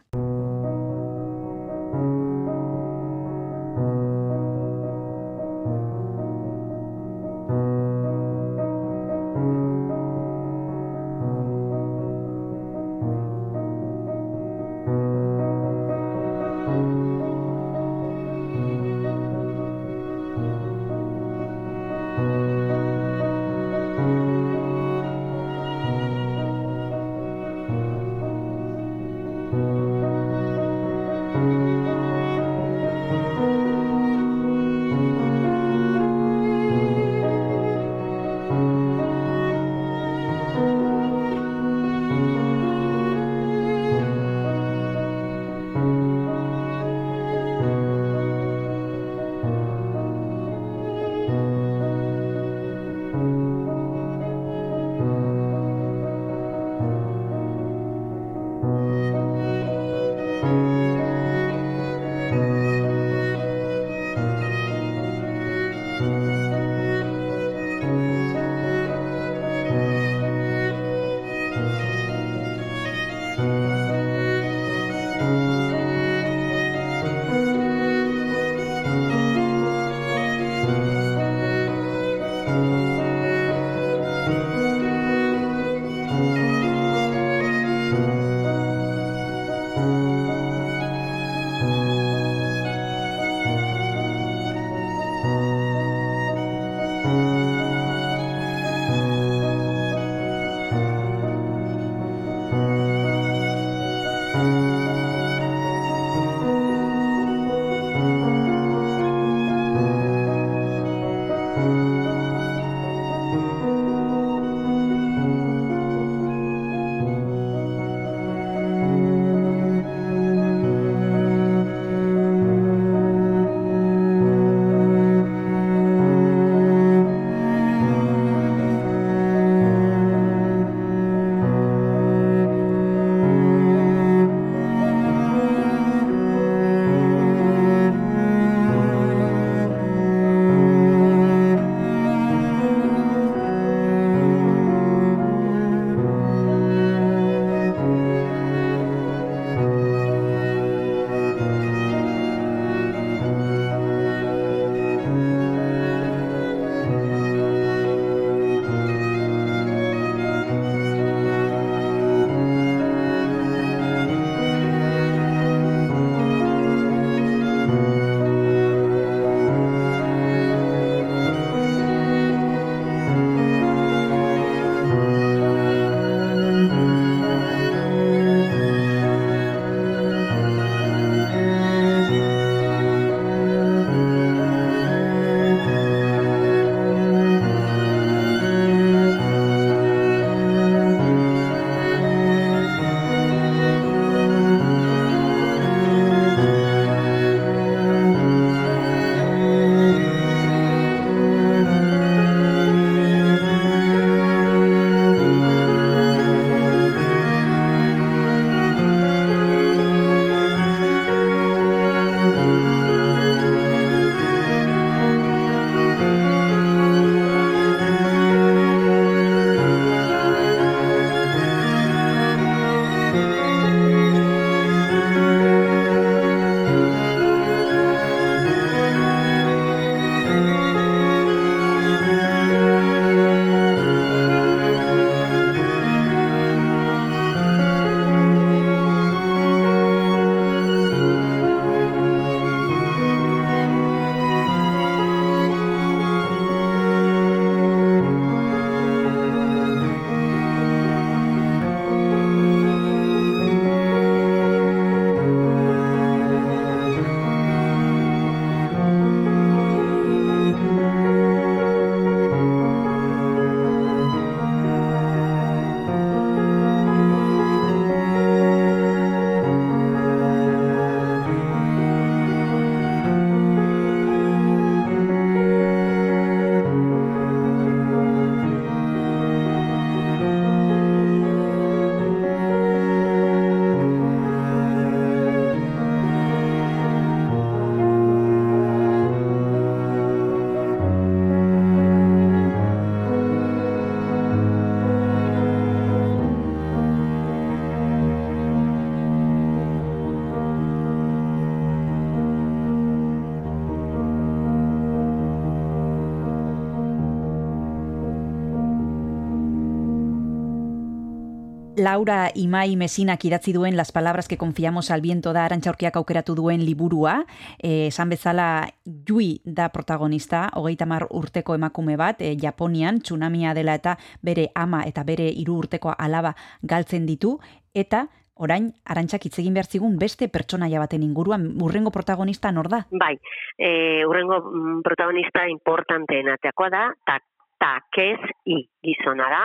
Laura Imai Mesinak idatzi duen Las palabras que confiamos al viento da arantxaurkiak aukeratu duen liburua. E, esan bezala Jui da protagonista, hogeita mar urteko emakume bat, e, Japonian, tsunamia dela eta bere ama eta bere hiru urteko alaba galtzen ditu, eta orain arantxak hitz egin behar zigun beste pertsonaia baten inguruan, urrengo protagonista nor da? Bai, e, urrengo mm, protagonista importanteen ateakoa da, ta, takez i gizona da,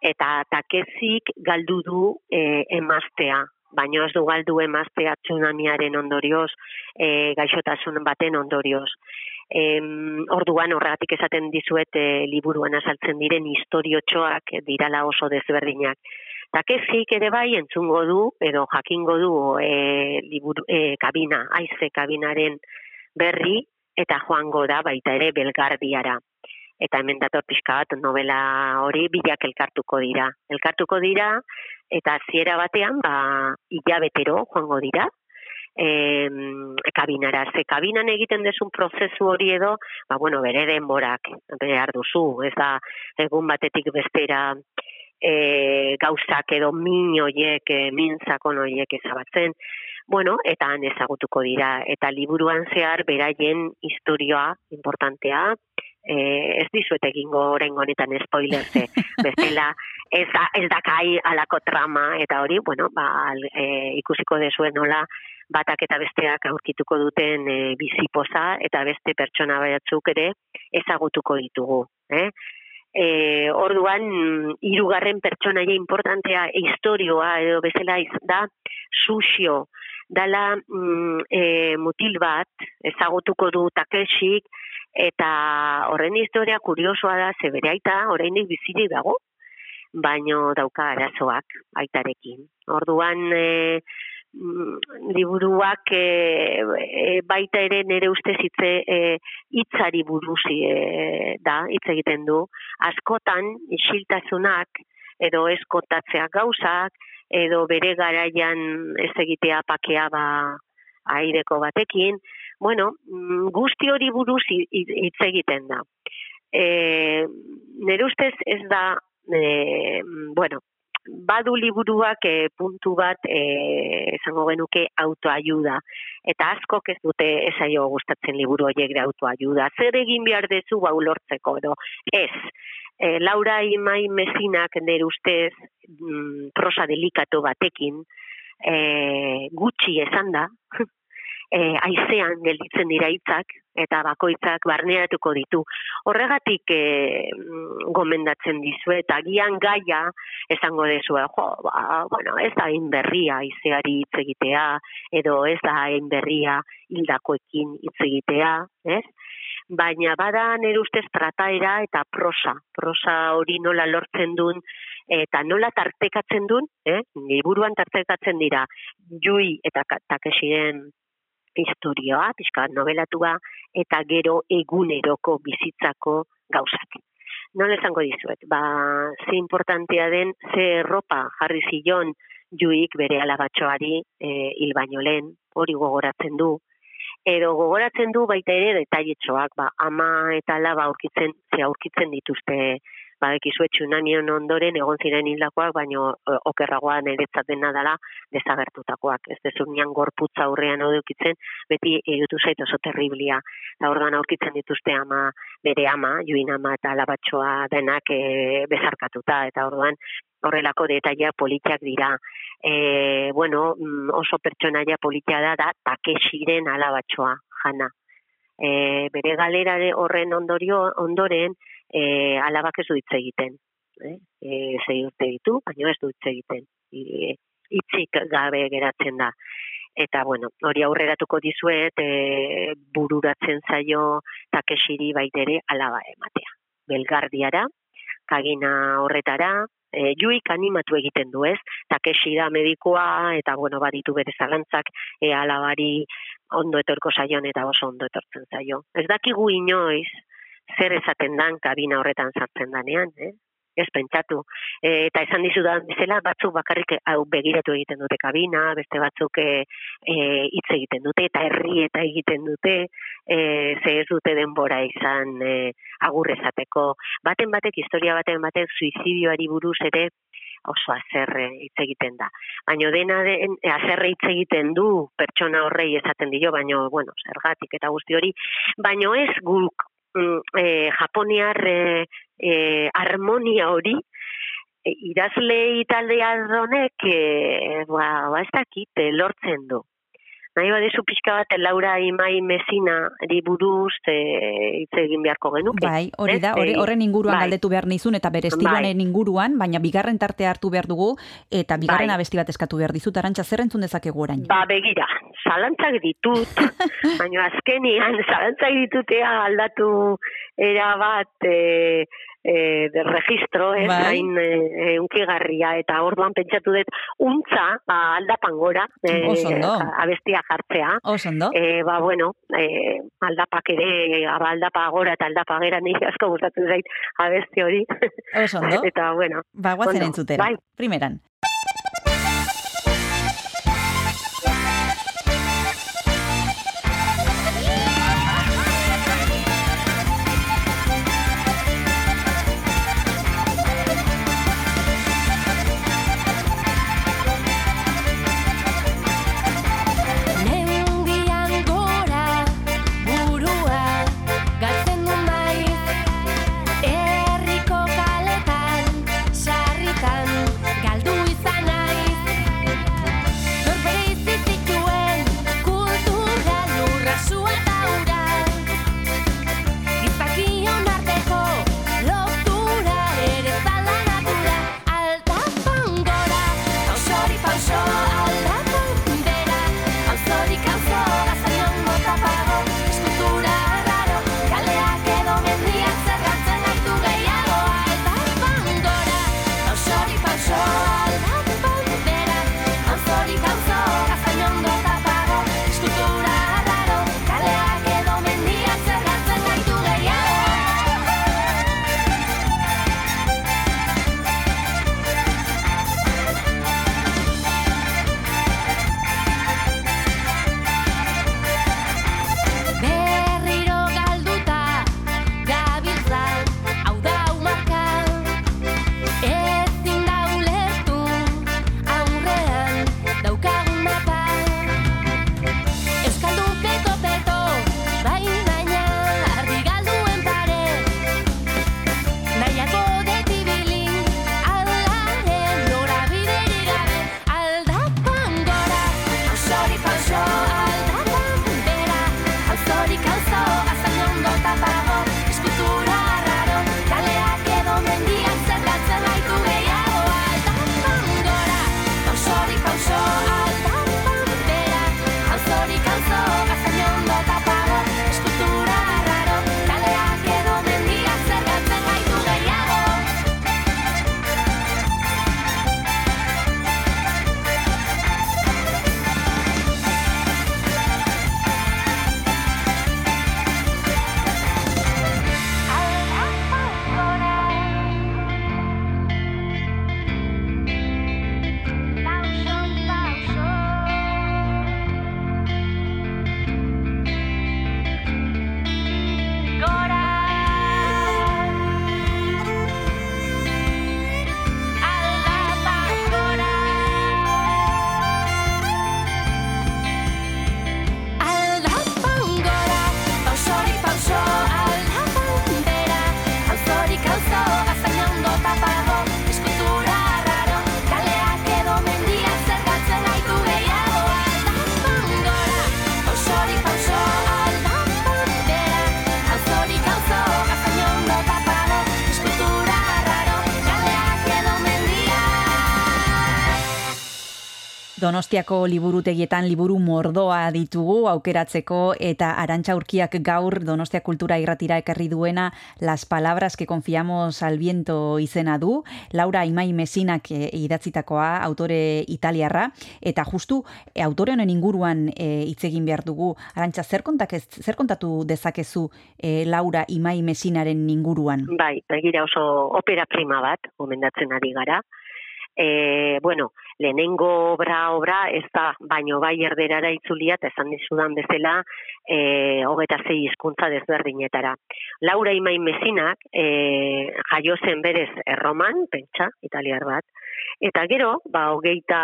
eta takezik galdu du e, emaztea, baino ez du galdu emaztea tsunamiaren ondorioz, e, gaixotasun baten ondorioz. Em, orduan horregatik esaten dizuet e, liburuan azaltzen diren historiotxoak dirala oso desberdinak. Takezik ere bai entzungo du, edo jakingo du e, liburu, e, kabina, aize kabinaren berri, eta joango da baita ere belgardiara. Eta hemen dator pixka bat novela hori bilak elkartuko dira. Elkartuko dira, eta hasiera batean, ba, hilabetero joango dira, em, kabinara. Ze kabinan egiten desun prozesu hori edo, ba, bueno, bere denborak behar duzu. Ez da, egun batetik bestera e, gauzak edo min hoiek, e, min sakon hoiek ezabatzen. Bueno, eta han ezagutuko dira. Eta liburuan zehar beraien historioa importantea, e, ez dizuet egingo orain honetan spoiler ze (laughs) bestela ez da ez da kai alako trama eta hori bueno ba al- e, ikusiko dezuen nola batak eta besteak aurkituko duten e, bizipoza eta beste pertsona batzuk ere ezagutuko ditugu eh? E, orduan, hirugarren pertsonaia importantea historioa edo bezala da susio, dala mm, e, mutil bat, ezagutuko du Takeshik, eta horren historia kuriosoa da, ze bere aita oraindik bizirik dago, baino dauka arazoak aitarekin. Orduan, e, mm, liburuak e, e, baita ere nere ustez hitze e, hitzari buruz e, da hitz egiten du. Askotan isiltasunak edo eskotatzea gauzak edo bere garaian ez egitea pakea ba aireko batekin, bueno, mm, guzti hori buruz hi- hi- hitz egiten da. E, nire ustez ez da, e, bueno, badu liburuak e, puntu bat e, esango genuke autoayuda. Eta askok ez dute esaio gustatzen liburu horiek de autoayuda. Zer egin behar dezu ba ulortzeko edo ez. E, Laura Imai Mesinak nire ustez mm, prosa delikatu batekin e, gutxi esan da, e, aizean gelditzen dira hitzak eta bakoitzak barneratuko ditu. Horregatik e, gomendatzen dizu eta agian gaia esango dezu, jo, ba, bueno, ez da hain berria aizeari hitz egitea edo ez da hain berria hildakoekin hitz egitea, ez? Baina bada nire ustez trataera eta prosa. Prosa hori nola lortzen duen eta nola tartekatzen duen, eh? liburuan tartekatzen dira, jui eta takesiren historioa, pixka bat nobelatua, eta gero eguneroko bizitzako gauzak. Nola esango dizuet, ba, ze importantea den, ze erropa jarri zilon juik bere alabatxoari e, hil baino lehen, hori gogoratzen du, edo gogoratzen du baita ere detailetxoak, ba, ama eta alaba aurkitzen, ze aurkitzen dituzte badekizue tsunamion ondoren egon ziren hildakoak, baino e, okerragoa niretzat dena dela desagertutakoak. Ez dezunean gorputza aurrean edukitzen, beti egitu zait oso terriblia. Eta orduan aurkitzen dituzte ama, bere ama, juin ama eta alabatxoa denak e, bezarkatuta. Eta orduan horrelako detaila politiak dira. E, bueno, mm, oso pertsonaia politia da, da takesiren alabatxoa, jana. E, bere galera horren ondorio, ondoren, e, alabak ez du hitz egiten. Eh? E, zei urte ditu, baina ez du hitz egiten. E, hitzik gabe geratzen da. Eta, bueno, hori aurreratuko dizuet, e, bururatzen zaio takesiri baitere alaba ematea. Belgardiara, kagina horretara, e, juik animatu egiten du ez, takeshi da medikoa, eta bueno, baditu bere zalantzak, e, alabari ondo etorko zaion eta oso ondo etortzen zaio. Ez dakigu inoiz, zer esaten dan kabina horretan sartzen danean, eh? Ez pentsatu. E, eta esan dizudan bezala, batzuk bakarrik hau begiratu egiten dute kabina, beste batzuk e, e, hitz egiten dute, eta herri eta egiten dute, e, ze ez dute denbora izan e, agur esateko. Baten batek, historia baten batek, suizidioari buruz ere, oso azerre hitz egiten da. Baina dena den, eh, azerre hitz egiten du pertsona horrei esaten dio, baina, bueno, zergatik eta guzti hori, baina ez guk eh, japoniar eh, eh, harmonia hori, e, idazle italdea honek, e, ba, ba, ez dakit, lortzen du. Nahi badezu pixka bat Laura Imai Mesina buruz e, hitz egin beharko genuke. Bai, hori da, hori, Eh, horren inguruan bai. galdetu behar nizun, eta bere estiloaren Bai. inguruan, baina bigarren tarte hartu behar dugu, eta bigarren Bai. abesti bat eskatu behar dizut, arantxa zer entzun dezakegu orain? Ba, begira, zalantzak ditut, (laughs) baina azkenian zalantzak ditutea aldatu era bat e, e, de registro, ez, Bai. hain e, unkigarria, eta orduan pentsatu dut, untza, ba, aldapan gora, e, abestia jartzea. Oso ondo? E, ba, bueno, e, aldapak ere, ba, aldapa gora eta aldapa gera nire asko gustatzen zait abesti hori. Oso ondo? (laughs) eta, bueno, Ba, guazen ondo, entzutera. bai. Primeran. Donostiako liburutegietan liburu mordoa ditugu aukeratzeko eta arantxa urkiak gaur Donostia Kultura irratira ekarri duena Las palabras que confiamos al viento izena du, Laura Imai Mesinak eh, idatzitakoa, autore italiarra, eta justu eh, autore honen inguruan eh, hitz egin behar dugu. Arantxa, zer, kontak zer kontatu dezakezu eh, Laura Imai Mesinaren inguruan? Bai, begira oso opera prima bat, gomendatzen ari gara. E, bueno, lehenengo obra obra ez da, baino bai erderara itzulia, eta esan dizudan bezala, e, hogeta zei hizkuntza desberdinetara. Laura Imai Mesinak, e, jaio zen berez erroman, pentsa, italiar bat, Eta gero, ba, hogeita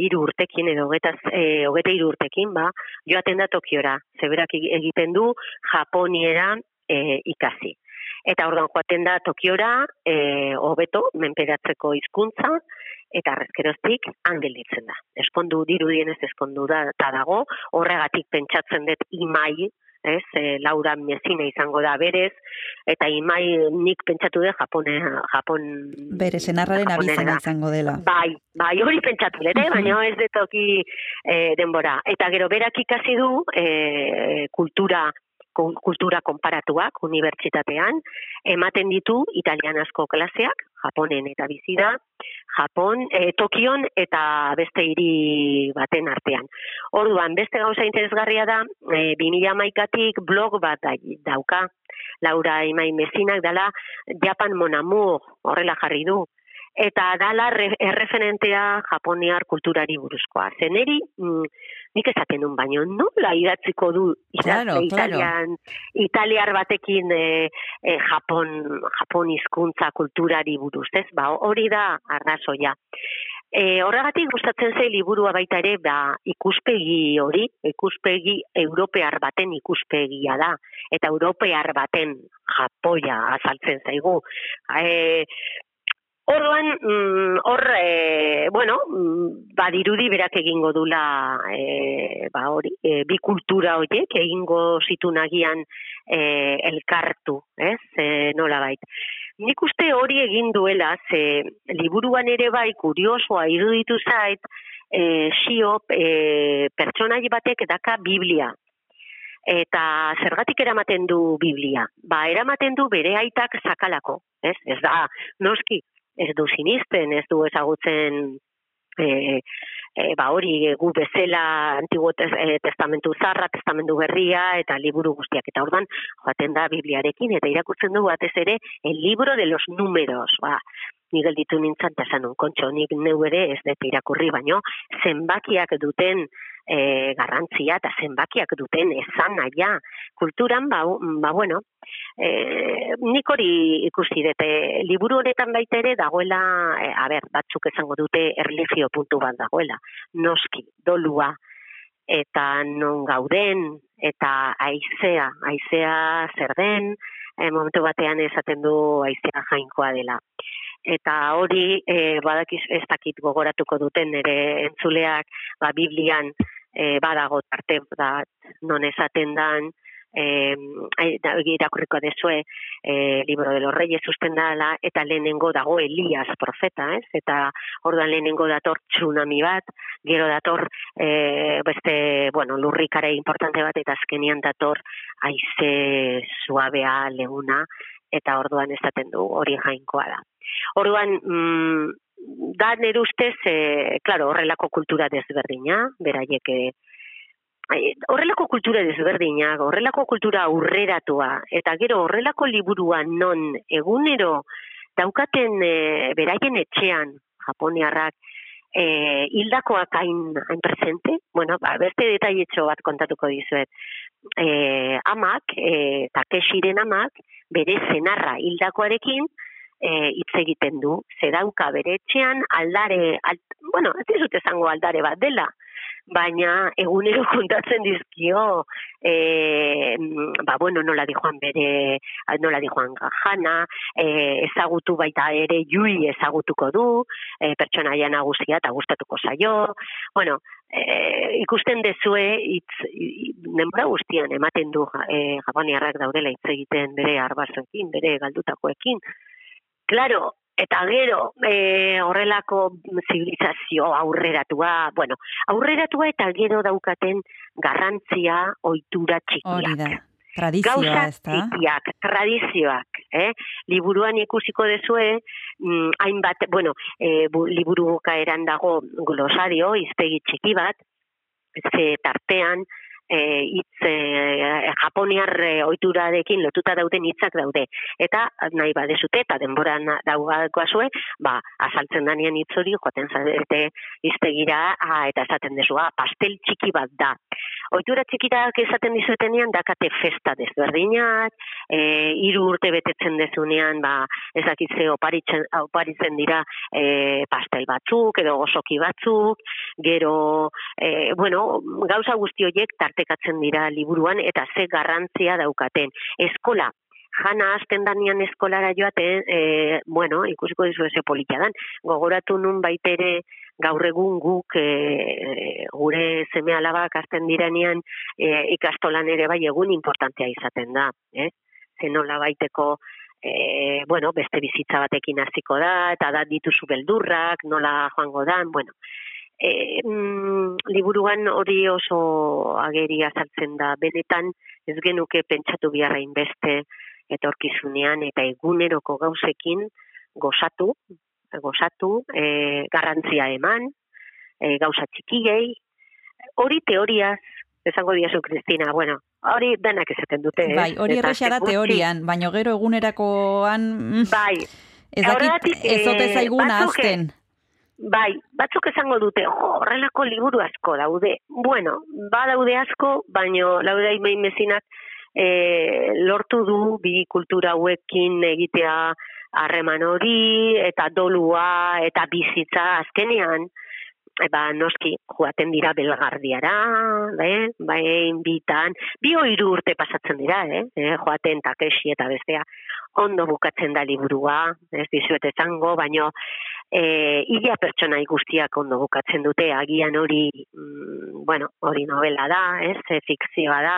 hiru urtekin edo hogeita, e, hogeita hiru urtekin, ba, joaten da Tokiora. Zeberak eg- egiten du Japoniera e, ikasi. Eta orduan joaten da Tokiora, e, hobeto, menperatzeko hizkuntza eta arrezkeroztik angelditzen da. Eskondu dirudienez eskondu da eta dago, horregatik pentsatzen dut imai, ez, e, Laura Mezina izango da berez, eta imai nik pentsatu dut Japone, Japon... Bere senarraren abizena da. izango dela. Bai, bai, hori pentsatu dut, eh? baina ez detoki e, denbora. Eta gero berak ikasi du e, kultura ku- kultura konparatuak unibertsitatean, ematen ditu italianazko klaseak, Japonen eta bizi da, Japon, e, Tokion eta beste hiri baten artean. Orduan, beste gauza interesgarria da, e, 2011tik blog bat da, dauka, Laura Imai Mesinak dala Japan Mon Amour horrela jarri du. Eta dala re, erreferentea japoniar kulturari buruzkoa. Zeneri, mm, nik esaten nun baino, nola idatziko du Claro, idazle claro. italian, italiar batekin e, e, Japon, Japon hizkuntza kulturari buruz, ez? Ba, hori da arrazoia. E, horregatik gustatzen zei liburua baita ere, ba, ikuspegi hori, ikuspegi europear baten ikuspegia da, eta europear baten japoia azaltzen zaigu. E, Orduan, mm, hor, e, bueno, mm, badirudi berak egingo dula, e, ba hori, e, bi kultura horiek egingo zitunagian e, elkartu, ez, e, nola bait. Nik uste hori egin duela, ze liburuan ere bai kuriosoa iruditu zait, e, siop e, pertsonai batek daka Biblia. Eta zergatik eramaten du Biblia? Ba, eramaten du bere aitak sakalako, ez? Ez da, noski, ez du sinisten, ez du ezagutzen e, e, ba hori gu bezala antiguo tes, e, testamentu zarra, testamentu berria eta liburu guztiak. Eta ordan joaten da Bibliarekin eta irakurtzen du batez ere el libro de los números. Ba, ni gelditu nintzen eta esan nun, kontxo, nik neu ere ez dut irakurri, baino zenbakiak duten e, garrantzia eta zenbakiak duten esan naia kulturan, ba, ba bueno, e, nik hori ikusi dute, liburu honetan baita ere dagoela, e, a ber, batzuk esango dute erlijio puntu bat dagoela, noski, dolua, eta non gauden, eta aizea, aizea zer den, e, momentu batean esaten du aizea jainkoa dela. Eta hori, e, badakiz ez dakit gogoratuko duten ere entzuleak, ba, Biblian e, badago tarte bat non esaten dan, da- irakurriko dezue eh, libro de los reyes usten dala, eta lehenengo dago Elias profeta, ez? Eta orduan lehenengo dator tsunami bat, gero dator eh, beste, bueno, lurrikare importante bat, eta azkenian dator aize suabea leuna, eta orduan esaten du hori jainkoa da. Orduan, mm, da nire ustez, e, claro, horrelako kultura desberdina, beraiek ai, horrelako kultura desberdinak, horrelako kultura aurreratua, eta gero horrelako liburuan non egunero daukaten e, beraien etxean, japoniarrak, e, hildakoak hain, hain presente, bueno, ba, beste detaietxo bat kontatuko dizuet. E, amak, e, Takeshiren amak, bere zenarra hildakoarekin, e, hitz egiten du, ze dauka bere etxean aldare, alt, bueno, ez dizut esango aldare bat dela, baina egunero (laughs) kontatzen dizkio e, ba bueno, nola di joan bere nola di joan jana e, ezagutu baita ere jui ezagutuko du e, pertsonaia nagusia eta gustatuko zaio. Bueno, e, ikusten dezue hitz denbora guztian ematen du e, japoniarrak daudela hitz egiten bere arbasoekin, bere galdutakoekin. Claro, eta gero e, horrelako zibilizazio aurreratua, bueno, aurreratua eta gero daukaten garrantzia ohitura txikiak. Hori da. Tradizioa, Gauza ez da? txikiak, tradizioak, eh? Liburuan ikusiko dezue, mm, hainbat, bueno, e, bu, liburu eran dago glosario, iztegi txiki bat, ze tartean, e, hitz e, japoniar e, lotuta dauden hitzak daude. Eta nahi badezute eta denbora daugakoazue, ba, azaltzen danean hitz hori joaten zarete iztegira a, eta esaten dezua, pastel txiki bat da. Ohitura txikitak esaten dizuetenean dakate festa desberdinak, e, hiru urte betetzen dezunean, ba, ez dakit ze oparitzen, oparitzen dira e, pastel batzuk edo gozoki batzuk, gero, e, bueno, gauza guzti horiek tartekatzen dira liburuan eta ze garrantzia daukaten. Eskola, jana hasten danian eskolara joaten, e, bueno, ikusiko dizu ze politia dan, gogoratu nun baitere gaur egun guk e, gure seme alabak hasten direnean e, ikastolan ere bai egun importantea izaten da, eh? Ze nola baiteko e, bueno, beste bizitza batekin hasiko da, eta da dituzu beldurrak, nola joango dan, bueno, e, mm, liburuan hori oso ageri azaltzen da, benetan ez genuke pentsatu biharra inbeste etorkizunean eta eguneroko gauzekin gozatu, gozatu, e, garrantzia eman, e, gauza txikiei, hori teoriaz, esango diazu, Kristina, bueno, hori denak esaten dute. eh? Bai, hori erresa da teorian, baino gero egunerakoan... mm, Bai, Ez dakit, ez ote eh, zaiguna eh, azten. Bai, batzuk esango dute, horrelako liburu asko daude. Bueno, badaude asko, baino lauda imein mezinak e, lortu du bi kultura hauekin egitea harreman hori, eta dolua, eta bizitza azkenean, ba, noski, joaten dira belgardiara, be, bai, bitan, bi hiru urte pasatzen dira, eh? eh joaten takesi eta bestea, ondo bukatzen da liburua, ez dizuet esango, baino, e, ia pertsonai guztiak ondo bukatzen dute, agian hori, mm, bueno, hori novela da, ez, fikzioa da,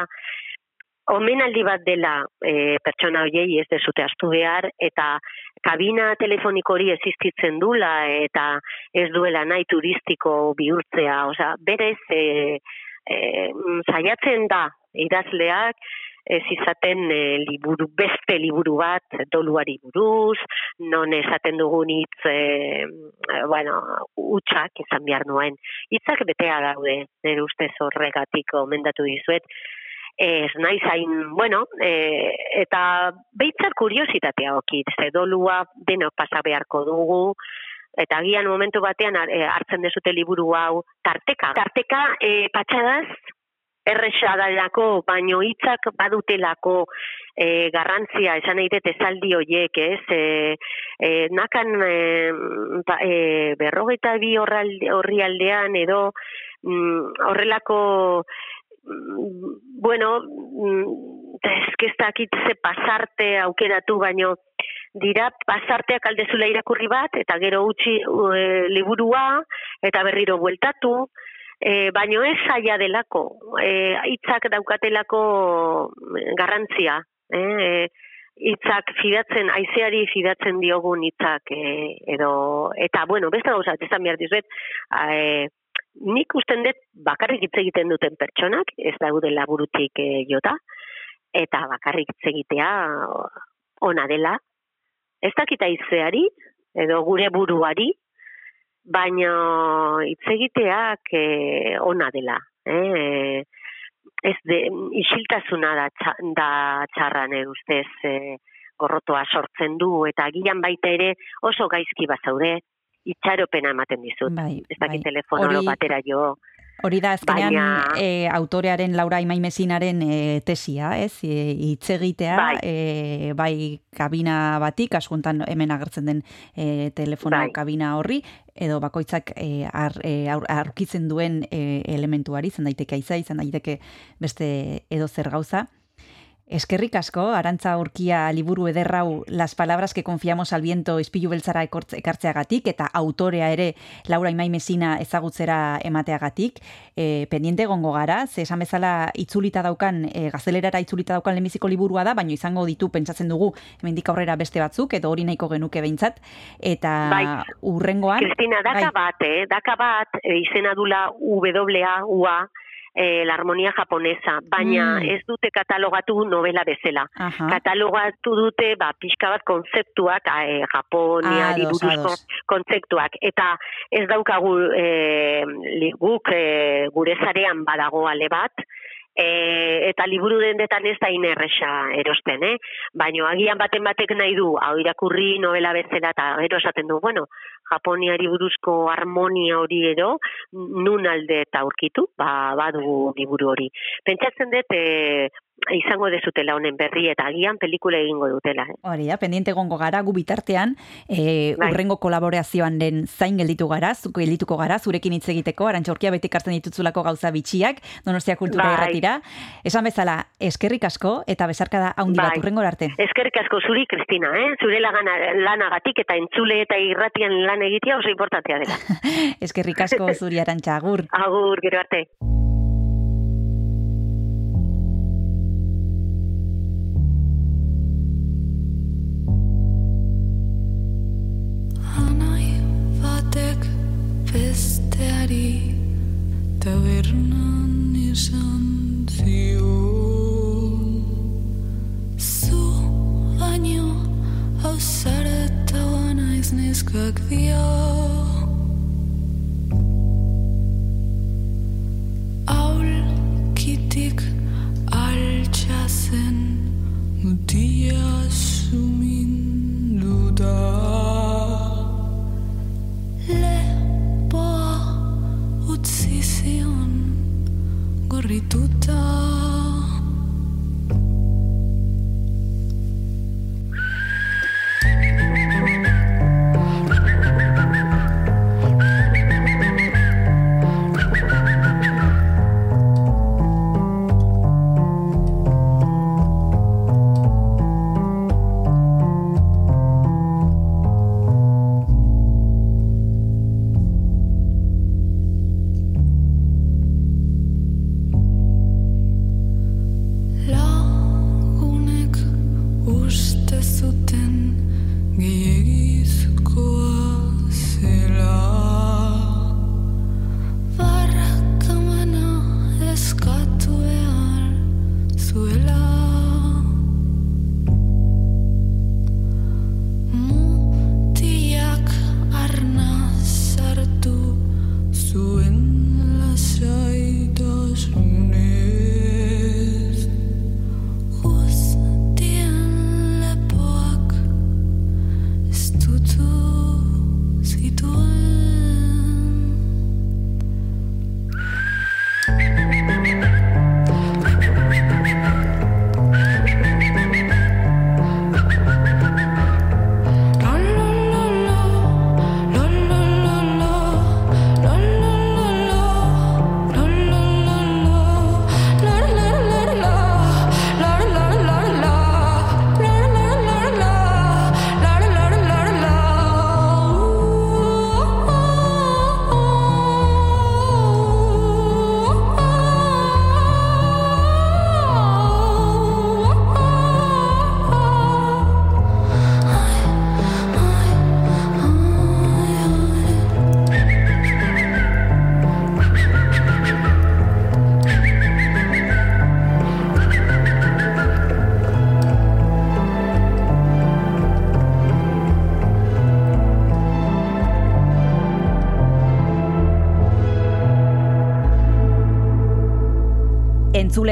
omenaldi bat dela e, pertsona hoiei ez dezute astu behar, eta kabina telefoniko hori existitzen dula, eta ez duela nahi turistiko bihurtzea, osea, berez, e, e, saiatzen da idazleak, ez izaten e, liburu, beste liburu bat doluari buruz, non esaten dugun hitz, e, bueno, utxak izan behar nuen. Hitzak betea daude, nire ustez horregatik omendatu dizuet, ez naiz hain, bueno, e, eta beitzat kuriositatea okit, ze dolua denok pasa beharko dugu, eta agian momentu batean e, hartzen dezute liburu hau tarteka. Tarteka e, patxadaz, erresa dalako, baino hitzak badutelako e, garrantzia, esan nahi dut esaldi hoiek, ez? E, e, nakan e, ba, e, berrogeita bi horralde- horri aldean edo mm, horrelako mm, bueno, mm, ez que ez dakit ze pasarte aukeratu, baino dira pasarteak aldezula irakurri bat, eta gero utzi e, liburua, eta berriro bueltatu, e, baino ez saia delako, e, hitzak daukatelako garrantzia, eh? e, hitzak fidatzen, aizeari fidatzen diogun hitzak e, edo, eta bueno, beste gauza, bat esan behar dizuet, e, nik usten dut bakarrik hitz egiten duten pertsonak, ez daudela burutik e, jota, eta bakarrik hitz egitea ona dela. Ez dakita aizeari, edo gure buruari, baina hitz egiteak e, ona dela. Eh? Ez de, isiltasuna da, da txarra nire ustez e, gorrotoa sortzen du, eta agian baita ere oso gaizki bazaude, itxaropena ematen dizut. Bai, ez dakit bai. telefono batera jo. Hori da, azkenean Baina- e, autorearen Laura Imaimezinaren e, tesia, ez? E, hitz egitea, Bai. e, bai kabina batik, asuntan hemen agertzen den e, telefono Bai. kabina horri, edo bakoitzak e, ar, e, aur- aurkitzen duen e, elementuari, izan daiteke aiza, izan daiteke beste edo zer gauza. Eskerrik asko, Arantza Urkia liburu ederrau Las palabras que confiamos al viento ispilu beltzara ekartzeagatik eta autorea ere Laura Imai Mesina ezagutzera emateagatik. E, pendiente egongo gara, ze esan bezala itzulita daukan, e, gazelerara itzulita daukan lehenbiziko liburua da, baino izango ditu pentsatzen dugu hemendik aurrera beste batzuk, edo hori nahiko genuke behintzat. Eta Bai. urrengoan... Kristina, daka bai. bat, eh? daka bat, e, izena dula WA, UA, e, la armonia japonesa, baina Mm. ez dute katalogatu novela bezala. Aha. Katalogatu dute, ba, pixka bat kontzeptuak, a, e, Japoniari Ados, buruzko ados. kontzeptuak. Eta ez daukagu e, li- guk e, gure zarean badago ale bat, E, eta liburu dendetan ez da inerresa erosten, eh? Baina agian baten batek nahi du, hau irakurri novela bezala eta gero esaten du, bueno, Japoniari buruzko harmonia hori edo, nun alde eta aurkitu, ba, badugu liburu hori. Pentsatzen dut, e, izango dezutela honen berri eta agian pelikula egingo dutela. Eh? Hori da, pendiente gongo gara, gu bitartean, e, Bai. urrengo kolaborazioan den zain gelditu gara, zuko geldituko gara, zurekin hitz egiteko, arantxorkia beti kartzen ditutzulako gauza bitxiak, donostia kultura Bai. erratira. Esan bezala, eskerrik asko eta bezarkada haundi bat Bai. urrengo arte. Eskerrik asko zuri, Kristina, eh? zure lagana, lanagatik eta entzule eta irratian lan egitea oso importantea dela. (laughs) eskerrik asko zuri arantxa, agur. Agur, gero arte. Batek besteari tabernan esan zion. Zu baino hau zareta naiz neskak dio. Aulkitik altxazen mutia sumindu da Lepoa utzi zion gorrituta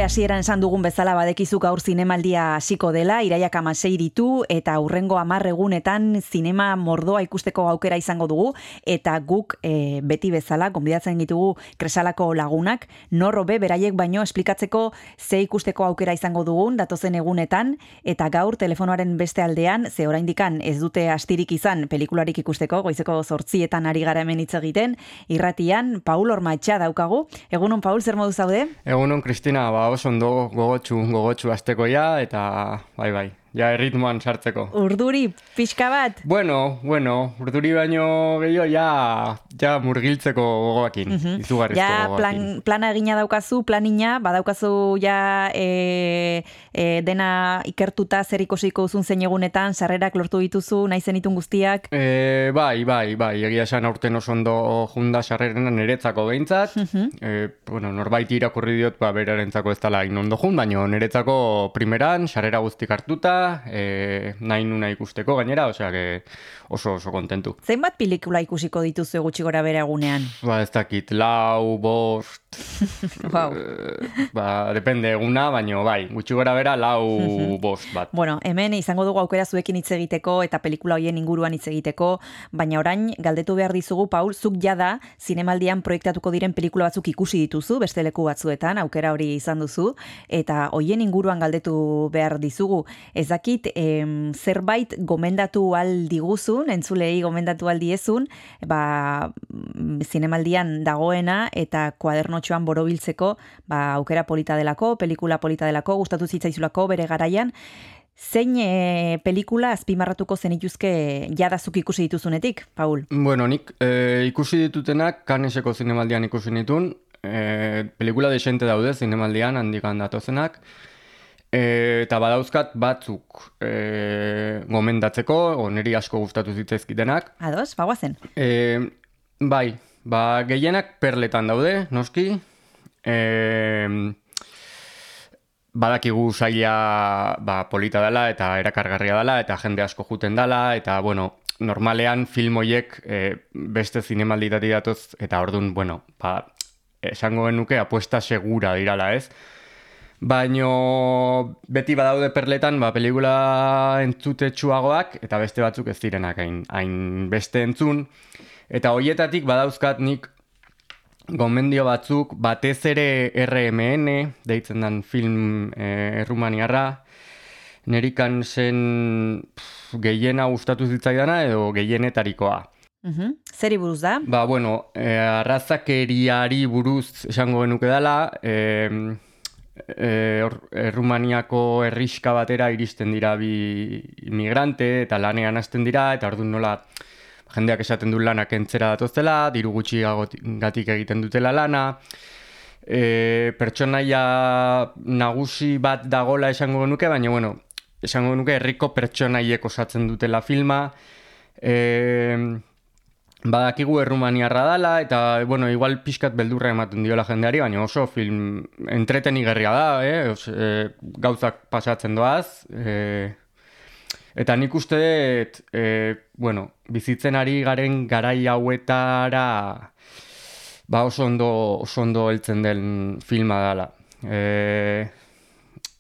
hasieran esan dugun bezala badekizu gaur zinemaldia hasiko dela, iraiak amasei ditu eta urrengo hamar egunetan zinema mordoa ikusteko aukera izango dugu eta guk e, beti bezala gonbidatzen ditugu kresalako lagunak, norro be beraiek baino esplikatzeko ze ikusteko aukera izango dugun datozen egunetan eta gaur telefonoaren beste aldean, ze oraindikan ez dute astirik izan pelikularik ikusteko, goizeko zortzietan ari gara hemen hitz egiten, irratian Paul Ormaetxa daukagu. Egunon Paul, zer modu zaude? Egunon, Kristina, ba, oso ondo gogotsu, gogotsu azteko ja, eta bai, bai, ja erritmoan sartzeko. Urduri, pixka bat. Bueno, bueno, urduri baino gehiago ja, ja murgiltzeko gogoakin, izugarrizko Ja, gogoakin. plan, plana egina daukazu, planina, badaukazu ja e, e, dena ikertuta zer ikusiko duzun zein egunetan, sarrerak lortu dituzu, nahi zenitun guztiak. E, bai, bai, bai, egia esan aurten oso ondo junda sarrerena niretzako behintzat. e, bueno, norbait irakurri diot, ba, berarentzako ez dela hain ondo jun, baina niretzako primeran, sarrera guztik hartuta, e, nahi nuna ikusteko gainera, osea, que oso oso kontentu. Zenbat pelikula ikusiko dituzu gutxi gora bere egunean? Ba, ez dakit, lau, bost, (laughs) Wow. Eh, ba, depende eguna, baino bai, gutxi gora bera lau bost bat. Bueno, hemen izango dugu aukera zuekin hitz egiteko eta pelikula hoien inguruan hitz egiteko, baina orain galdetu behar dizugu, Paul, zuk jada zinemaldian proiektatuko diren pelikula batzuk ikusi dituzu, beste leku batzuetan, aukera hori izan duzu, eta hoien inguruan galdetu behar dizugu. Ez dakit, em, zerbait gomendatu al diguzun, entzulei gomendatu al diezun, ba, mm, zinemaldian dagoena eta kuadernotxoan borobiltzeko ba, aukera polita delako, pelikula polita delako, gustatu zitzaizulako bere garaian, Zein e, pelikula azpimarratuko zenituzke jadazuk ikusi dituzunetik, Paul? Bueno, nik e, ikusi ditutenak kaneseko zinemaldian ikusi nitun, e, pelikula desente daude zinemaldian handikan datozenak, e, eta badauzkat batzuk e, gomendatzeko, o niri asko gustatu zitzaizkitenak. Ados, bagoazen. E, bai, ba, gehienak perletan daude, noski. E, badakigu saila ba, polita dela eta erakargarria dela eta jende asko juten dela eta bueno, normalean film hoiek e, beste zinemalditati datoz eta ordun bueno, ba, esango genuke apuesta segura dirala, ez? Baino beti badaude perletan, ba, pelikula entzutetsuagoak eta beste batzuk ez direnak hain, hain beste entzun. Eta hoietatik badauzkat nik gomendio batzuk batez ere RMN, deitzen dan film e, errumaniarra, nerikan zen pff, gehiena gustatu zitzaidana edo gehienetarikoa. Mhm. Zeri buruz da? Ba, bueno, e, arrazakeriari buruz esango genuke dela, e, e, or- Errumaniako herriska batera iristen dira bi migrante eta lanean hasten dira, eta orduan nola jendeak esaten du lanak entzera datoztela, diru gutxi gatik egiten dutela lana, e, pertsonaia nagusi bat dagola esango genuke, baina bueno, esango genuke herriko pertsonaiek osatzen dutela filma, e, Badakigu errumaniarra dala, eta, bueno, igual pixkat beldurra ematen diola jendeari, baina oso film entretenigarria da, eh? Os, eh, gauzak pasatzen doaz. Eh, eta nik uste dut, eh, bueno, bizitzen ari garen garai hauetara ba oso ondo, oso ondo heltzen den filma dela. Eh,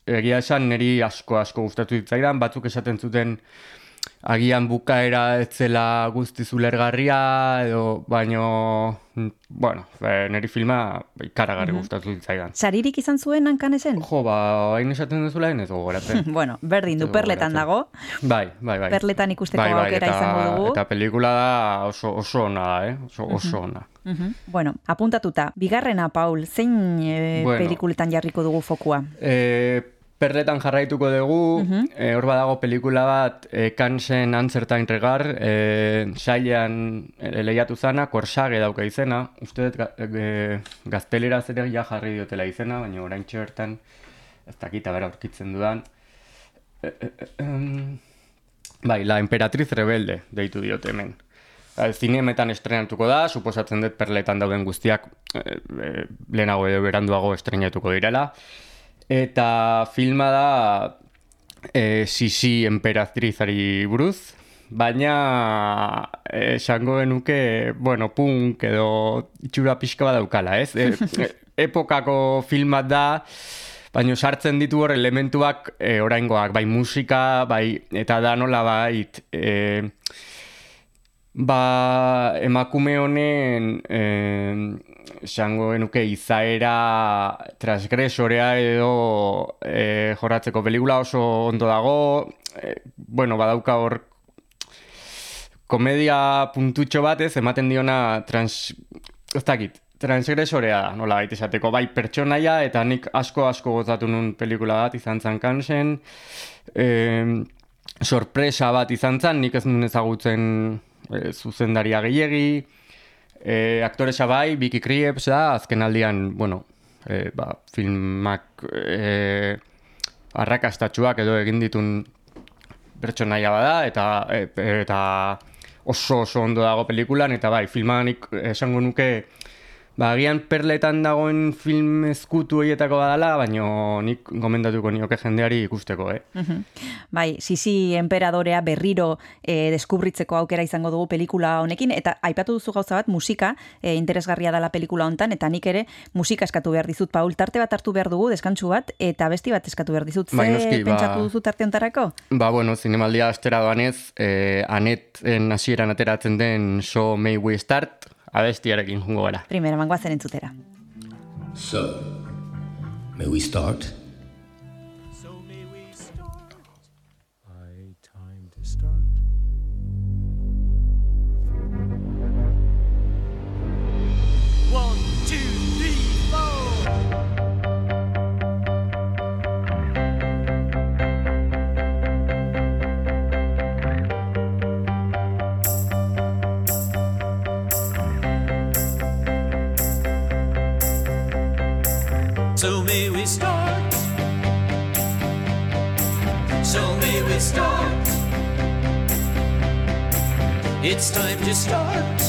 egia esan niri asko asko gustatu zitzaidan, batzuk esaten zuten agian bukaera ez zela guztiz ulergarria edo baino mm, bueno, e, niri filma ikaragarri Mhm. gustatu zitzaidan. Saririk izan zuen hankanesen? Jo, ba, hain esaten duzula ez gogoratzen. (laughs) bueno, berdin du, perletan dago. Bai, bai, bai. Perletan ikusteko bai, bai, aukera eta, izango dugu. Eta pelikula da oso, oso ona da, eh? Oso, oso ona. Mhm. Bueno, apuntatuta. Bigarrena, Paul, zein e, Bueno. pelikuletan jarriko dugu fokua? E, perletan jarraituko dugu, Mhm. e, hor badago pelikula bat, e, Kansen Antzertain Regar, e, sailean e, lehiatu zana, korsage dauka izena, uste dut ga, e, gazteleraz ere ja jarri diotela izena, baina orain bertan ez dakita bera aurkitzen dudan. E, e, bai, La Emperatriz Rebelde deitu diote hemen. Eh, Zinemetan estrenatuko da, suposatzen dut perletan dauden guztiak e, e, lehenago edo beranduago estrenatuko direla. Eta filma da e, Sisi emperatrizari buruz, baina eh, esango genuke, bueno, punk edo itxura pixka bat daukala, ez? E, (laughs) e, epokako filmat da, baina sartzen ditu hor elementuak e, oraingoak, bai musika, bai, eta da nola bait, e, Ba, emakume honen eh, esango genuke izaera transgresorea edo eh, jorratzeko. Pelikula oso ondo dago, eh, bueno, badauka hor komedia puntutxo batez ematen diona trans, ez dakit, transgresorea da, nola baita esateko, bai pertsonaia eta nik asko asko gozatu nun pelikula bat izan zan kansen, eh, sorpresa bat izan zan, nik ez nun ezagutzen e, zuzendaria gehiegi, e, aktoresa bai, Vicky Krieps da, azken aldian, bueno, e, ba, filmak e, arrakastatxuak edo egin ditun pertsonaia bada, eta, e, eta oso oso ondo dago pelikulan, eta bai, filmanik esango nuke Ba, agian perletan dagoen film ezkutu horietako badala, baino nik gomendatuko nioke jendeari ikusteko, eh? Mhm. Bai, Sisi Emperadorea berriro e, deskubritzeko aukera izango dugu pelikula honekin, eta aipatu duzu gauza bat, musika e, interesgarria dela pelikula hontan, eta nik ere musika eskatu behar dizut, Paul, tarte bat hartu behar dugu, deskantsu bat, eta besti bat eskatu behar dizut. Ze Bai, noski, ba- pentsatu duzu tarte hontarako? Ba, bueno, zinemaldia astera doanez, eh, aneten hasieran ateratzen den So May We Start, abestiarekin jungo gara. Primera, mangoazen entzutera. So, may we start? It's time to start.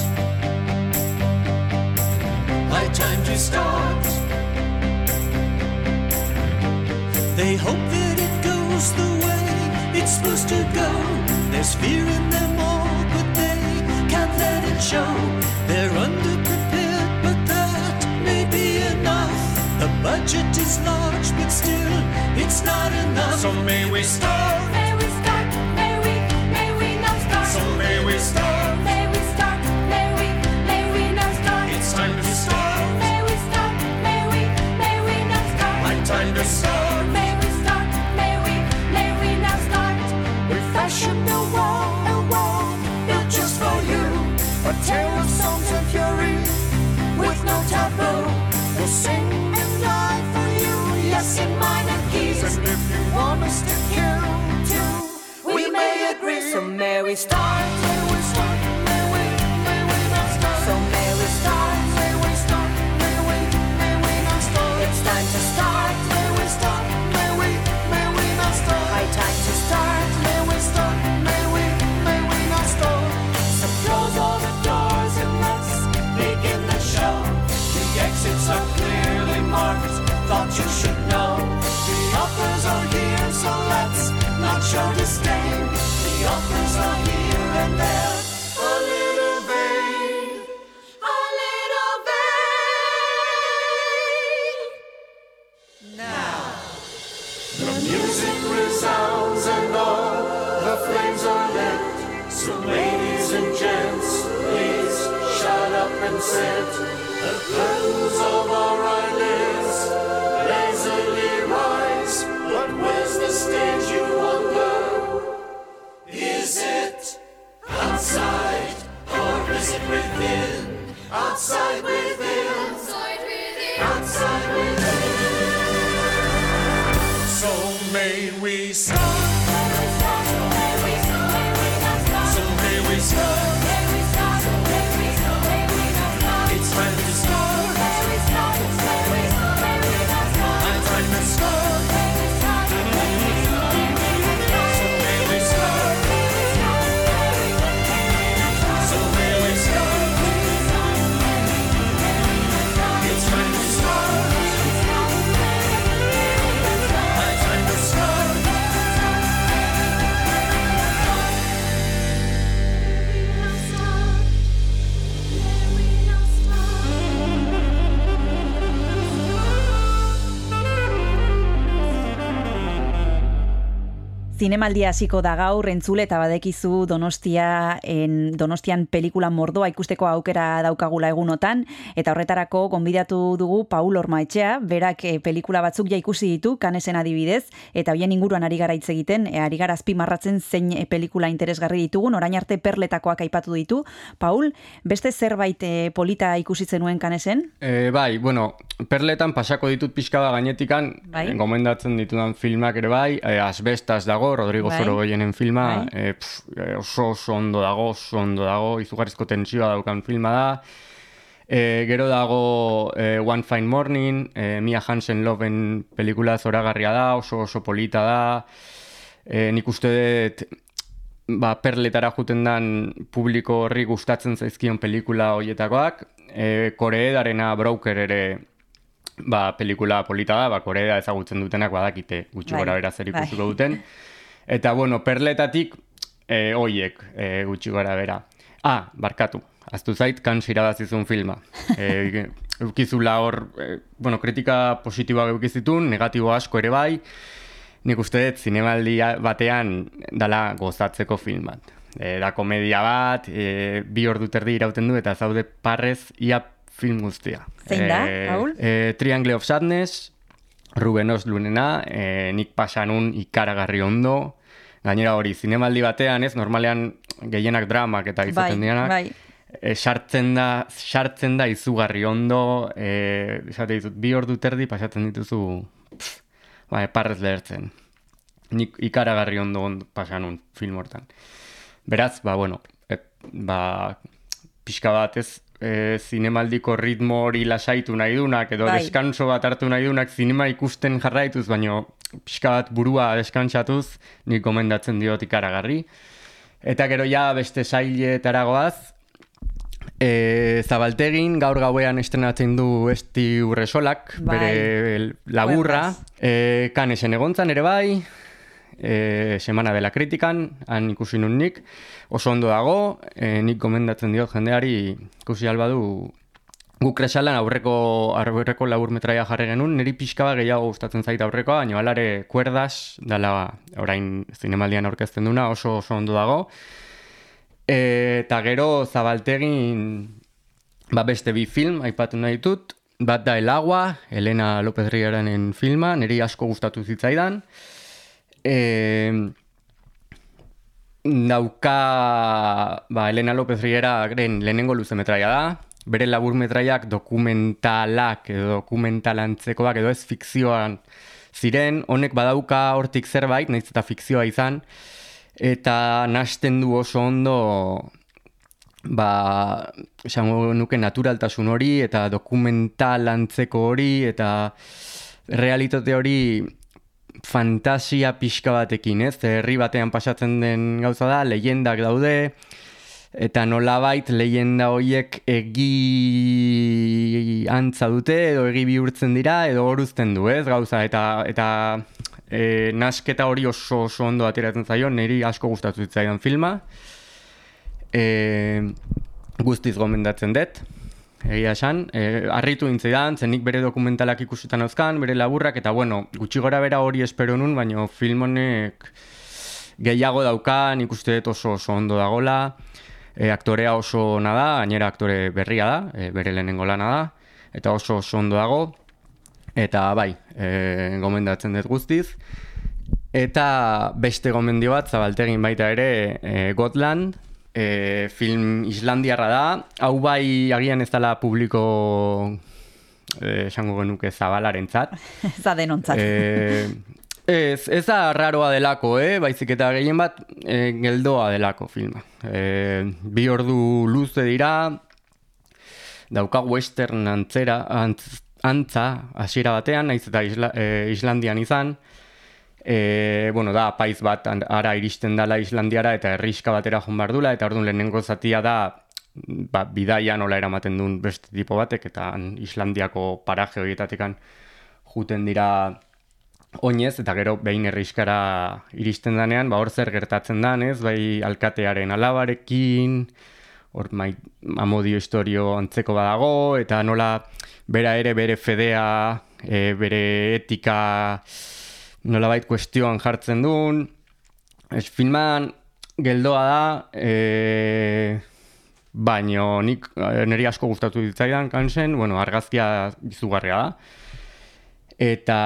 Zinemaldia hasiko da gaur entzule eta badekizu Donostia en Donostian pelikula mordoa ikusteko aukera daukagula egunotan eta horretarako gonbidatu dugu Paul Ormaetxea, berak eh, pelikula batzuk ja ikusi ditu kanesen adibidez eta hoien inguruan ari gara hitz egiten, e, ari gara azpimarratzen zein eh, pelikula interesgarri ditugun, orain arte perletakoak aipatu ditu. Paul, beste zerbait eh, polita ikusi zenuen kanesen? E, bai, bueno, perletan pasako ditut pixka bat gainetikan, Bai. gomendatzen ditudan filmak ere bai, e, asbestas dago, Rodrigo Bai. Zorogoyenen filma, Bai. e, pf, e, oso oso ondo dago, oso ondo dago, izugarrizko tentsioa daukan filma da. E, gero dago e, One Fine Morning, e, Mia Hansen Loven pelikula zoragarria da, oso oso polita da. E, nik uste dut ba, perletara juten dan publiko horri gustatzen zaizkion pelikula hoietakoak. e, Koreedarena Broker ere ba, pelikula polita da, ba, Korea ezagutzen dutenak badakite gutxi Bai, gora bera zer bai. ikusiko duten. Eta, bueno, perletatik e, oiek e, gutxi gora bera. Ah, barkatu, aztu zait, kans irabazizun filma. (laughs) E, eukizula hor, e, bueno, kritika positiboa eukizitun, negatibo asko ere bai, nik uste dut zinemaldi batean dala gozatzeko film bat. E, da komedia bat, e, bi ordu terdi irauten du eta zaude parrez ia film guztia. Zein da, Paul? E, Triangle of Sadness, Ruben Oslunena, e, nik pasanun ikaragarri ondo, gainera hori, zinemaldi batean, ez, normalean gehienak dramak eta izaten Bai, dianak, bai. E, sartzen da, sartzen da izugarri ondo, e, esate ditut, bi ordu terdi pasatzen dituzu, pff, ba, parrez lehertzen. Nik ikaragarri ondo, ondo pasanun film hortan. Beraz, ba, bueno, e, ba, pixka bat ez, e, zinemaldiko ritmo hori lasaitu nahi dunak, edo Bai. deskanso bat hartu nahi dunak zinema ikusten jarraituz, baino pixka bat burua deskantsatuz, nik gomendatzen diot ikaragarri. Eta gero ja beste sailetara goaz, e, Zabaltegin gaur gauean estrenatzen du Esti Urresolak, Bai. bere laburra, e, kanesen egontzan ere bai, e, Semana dela kritikan, han ikusi nun nik, oso ondo dago, e, nik gomendatzen diot jendeari ikusi albadu guk kresalan aurreko, aurreko labur metraia jarri genuen, niri pixka bat gehiago gustatzen zait aurrekoa, baina alare kuerdas, dala orain zinemaldian aurkezten duna, oso oso ondo dago. Eta gero zabaltegin ba beste bi film aipatu nahi ditut, bat da El Agua, Elena López Rieranen filma, niri asko gustatu zitzaidan. E, dauka ba, Elena López Rieraren lehenengo luze metraia da, bere labur metraiak dokumentalak edo dokumentalantzekoak edo ez fikzioan ziren, honek badauka hortik zerbait, nahiz eta fikzioa izan, eta nasten du oso ondo ba, esango nuke naturaltasun hori eta dokumental antzeko hori eta realitate hori fantasia pixka batekin, ez? Herri batean pasatzen den gauza da, leyendak daude, eta nolabait leyenda hoiek egi antza dute, edo egi bihurtzen dira, edo horuzten du, ez? Gauza, eta, eta e, nasketa hori oso, oso ondo ateratzen zaio, niri asko gustatu zitzaidan filma. E, guztiz gomendatzen dut, egia esan. E, arritu intzaidan, zenik bere dokumentalak ikusetan euskan, bere laburrak, eta bueno, gutxi gora bera hori espero nun, baina film honek gehiago dauka, nik uste dut oso, oso ondo dagola. E, aktorea oso ona da, gainera aktore berria da, e, bere lehenengo lana da, eta oso oso ondo dago. Eta bai, e, gomendatzen dut guztiz. Eta beste gomendio bat, zabaltegin baita ere, e, Gotland, e, film islandiarra da. Hau bai agian ez dela publiko e, esango genuke zabalarentzat. (laughs) Ez da denontzat. E, ez, ez da raroa delako, eh? baizik eta gehien bat e, geldoa delako filma. E, bi ordu luze dira, dauka western antzera, antz, antza, hasiera batean, naiz eta Isla, e, Islandian izan, e, bueno, da, paiz bat ara iristen dala Islandiara eta herriska batera joan behar eta orduan lehenengo zatia da, ba, bidaia nola eramaten duen beste tipo batek, eta Islandiako paraje horietatekan juten dira oinez, eta gero behin herriskara iristen danean, ba hor zer gertatzen dan, ez, bai alkatearen alabarekin, hor mai, amodio historio antzeko badago, eta nola bera ere bere fedea, e, bere etika nolabait kuestioan jartzen duen. Ez filman geldoa da, e, baino nik e, niri asko gustatu ditzaidan kansen, bueno, argazkia izugarria da. Eta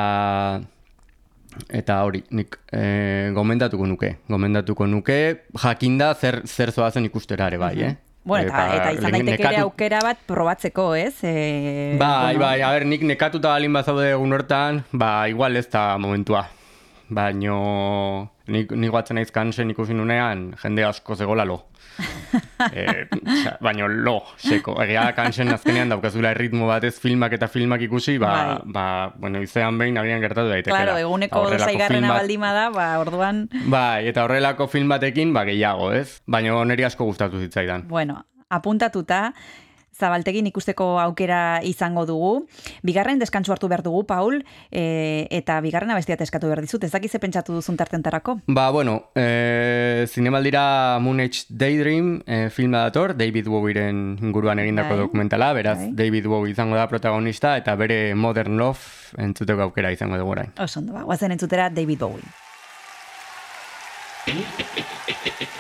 eta hori, nik e, gomendatuko nuke, gomendatuko nuke, jakinda zer, zer zoazen ikustera ere bai, eh? Bueno, eta, eta izan lehen daiteke nekatu- aukera bat probatzeko, ez? E, Bai, bueno, bai, a ber, nik nekatuta balin bazaude egun hortan, ba, igual ez da momentua. Baino, nik, nik batzen naiz kansen ikusi nunean, jende asko zegola lo. (laughs) e, xa, baino lo, seko. Egia da kansen azkenean daukazula erritmo batez filmak eta filmak ikusi, ba, Bai. ba bueno, izean behin agian gertatu daitekela. Claro, eguneko zaigarrena bat- baldima da, ba, orduan, Bai, eta horrelako film batekin, ba, gehiago, ez? Baina niri asko gustatu zitzaidan. bueno, apuntatuta, zabaltegin ikusteko aukera izango dugu. Bigarren deskantsu hartu behar dugu, Paul, e, eta bigarrena bestiat eskatu behar dizut. Ez dakize pentsatu duzun tartentarako? Ba, bueno, e, zinemaldira Moon Age Daydream e, filma dator, David Bowieren inguruan egindako Bai. dokumentala, beraz, Bai. David Bowie izango da protagonista, eta bere Modern Love entzuteko aukera izango dugu orain. Oso ondo, ba, guazen entzutera David Bowie. (laughs)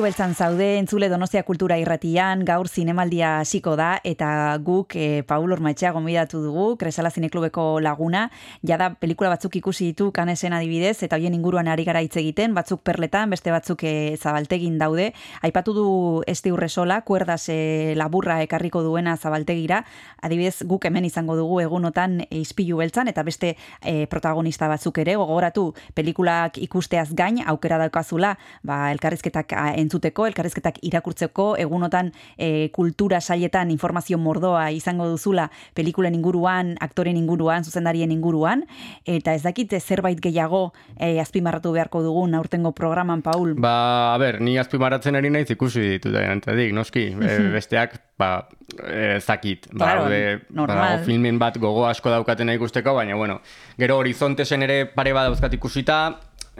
Ispilu beltzan zaude, entzule Donostia Kultura irratian, gaur zinemaldia hasiko da, eta guk e, Paul Ormaetxea gomidatu dugu, Kresala Zineklubeko laguna, jada pelikula batzuk ikusi ditu kanesen adibidez, eta hoien inguruan ari gara hitz egiten, batzuk perletan, beste batzuk e, zabaltegin daude. Aipatu du Esti Urresola, kuerdas e, laburra ekarriko duena zabaltegira, adibidez guk hemen izango dugu egunotan e, ispilu beltzan, eta beste e, protagonista batzuk ere, gogoratu pelikulak ikusteaz gain, aukera daukazula, ba, elkarrizketak a- entzuteko, elkarrizketak irakurtzeko, egunotan e, kultura saietan informazio mordoa izango duzula pelikulen inguruan, aktoren inguruan, zuzendarien inguruan, eta ez dakit zerbait gehiago e, azpimarratu beharko dugun aurtengo programan, Paul. Ba, a ber, ni azpimarratzen ari naiz ikusi ditut dik, noski. (laughs) E, besteak, ba, e, zakit. Ba, Claro, normal. ba, filmen bat gogo asko daukatena ikusteko, baina, bueno, gero horizontesen ere pare bat dauzkat ikusita,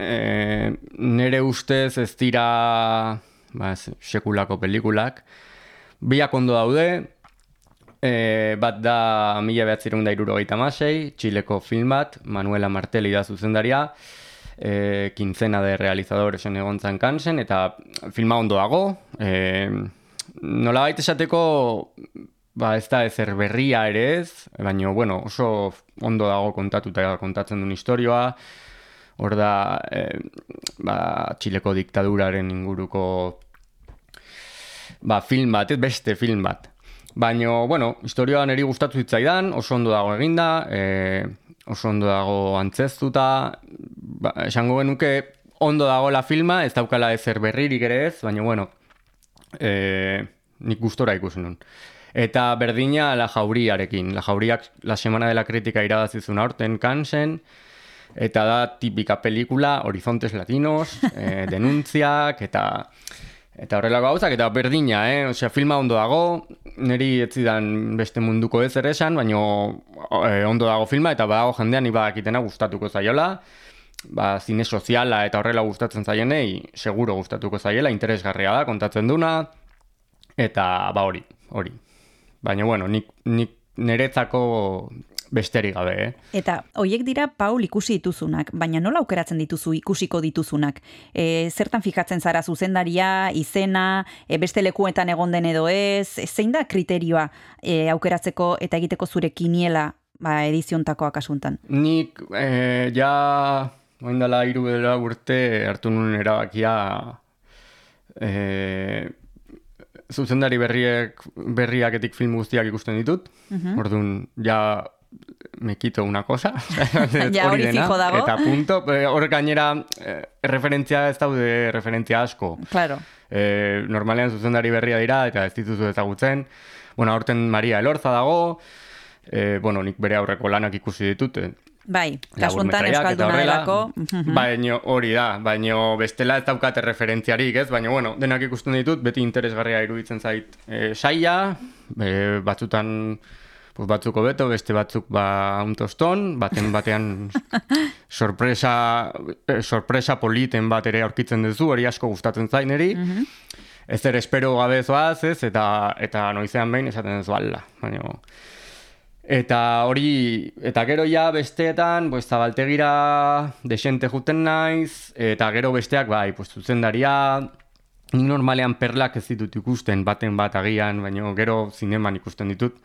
e, nere ustez ez dira ba, sekulako pelikulak. Biak ondo daude, e, bat da mila behatzireun da irurogeita masei, Txileko film bat, Manuela Martelli da zuzendaria, e, kintzena de realizadores egon zan kansen, eta filma ondo dago, e, nola baita esateko, ba ez da ezer berria ere ez, baina, bueno, oso ondo dago kontatuta kontatzen duen historioa, hor da, e, ba, Txileko diktaduraren inguruko ba, film bat, beste film bat. Baina, bueno, historioa niri gustatu zitzaidan, oso ondo dago eginda, e, oso ondo dago antzeztuta, ba, esango genuke ondo dagoela filma, ez daukala ezer berririk ere ez, baina, bueno, e, nik gustora ikusi nun. Eta berdina la jauriarekin. La jauriak la semana de la crítica irabazizun aurten kansen, eta da tipika pelikula, Horizontes Latinos, (laughs) e, denuntziak, eta eta horrelako gauzak, eta berdina, eh? Osea, filma ondo dago, niri ez zidan beste munduko ez ere esan, baina eh, ondo dago filma, eta badago jendean ibadakitena gustatuko zaiola, ba, zine soziala eta horrela gustatzen zaienei, seguro gustatuko zaiela, interesgarria da, kontatzen duna, eta ba hori, hori. Baina, bueno, nik, nik niretzako besterik gabe, eh? Eta hoiek dira Paul ikusi dituzunak, baina nola aukeratzen dituzu ikusiko dituzunak? E, zertan fijatzen zara zuzendaria, izena, e, beste lekuetan egon den edo ez, e, zein da kriterioa e, aukeratzeko eta egiteko zure kiniela ba, ediziontakoa kasuntan? Nik eh, ja oin dela hiru dela urte hartu nuen erabakia eh, zuzendari berriek berriaketik film guztiak ikusten ditut. Mhm. Orduan ja me quito una cosa. (laughs) (laughs) Ja, hori dena, fijo dago. Eta punto. Hor gainera eh, referentzia ez daude referentzia asko. Claro. Eh, normalean zuzendari berria dira eta ez dituzu ezagutzen. Bueno, aurten Maria Elorza dago. Eh, bueno, nik bere aurreko lanak ikusi ditut. eh, Bai, laburmetraiak eta Euskalduna delako. (laughs) Baina hori da, baina bestela ez daukate referentziarik, ez? Baina bueno, denak ikusten ditut, beti interesgarria iruditzen zait e, saia, e, batzutan pues batzuko beto, beste batzuk ba un toston, baten batean (laughs) sorpresa, eh, sorpresa politen bat ere aurkitzen duzu, hori asko gustatzen zain niri. Mhm. Ez ere espero gabe zoaz, ez? Eta, eta noizean behin esaten duzu ala. Baina, Eta hori, eta gero ja besteetan, pues, zabaltegira desente juten naiz, eta gero besteak, bai, pues, zuzendaria, nik normalean perlak ez ditut ikusten, baten bat agian, baina gero zineman ikusten ditut.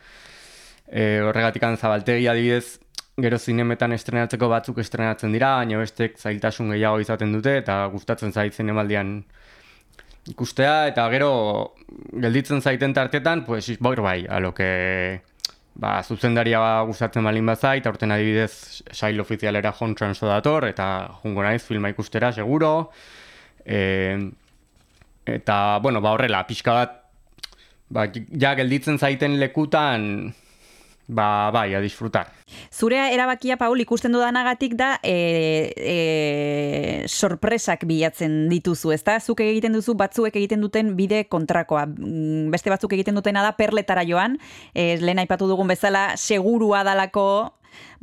E, horregatik zabaltegia adibidez, gero zinemetan estrenatzeko batzuk estrenatzen dira, baina bestek zailtasun gehiago izaten dute, eta gustatzen zait zinemaldian ikustea, eta gero gelditzen zaiten tartetan, pues, bor bai, aloke ba, zuzendaria gustatzen balin bazait, aurten adibidez sail ofizialera jon transo dator, eta jungo naiz filma ikustera, seguro. E, eta, bueno, ba horrela, pixka bat, ba, ja gelditzen zaiten lekutan, ba, bai, a disfrutar. Zure erabakia, Paul, ikusten dudanagatik da e, e, sorpresak bilatzen dituzu, ezta? Zuk egiten duzu, batzuek egiten duten bide kontrakoa. Mm, Beste batzuk egiten dutena da perletara joan, e, lehen aipatu dugun bezala, segurua dalako,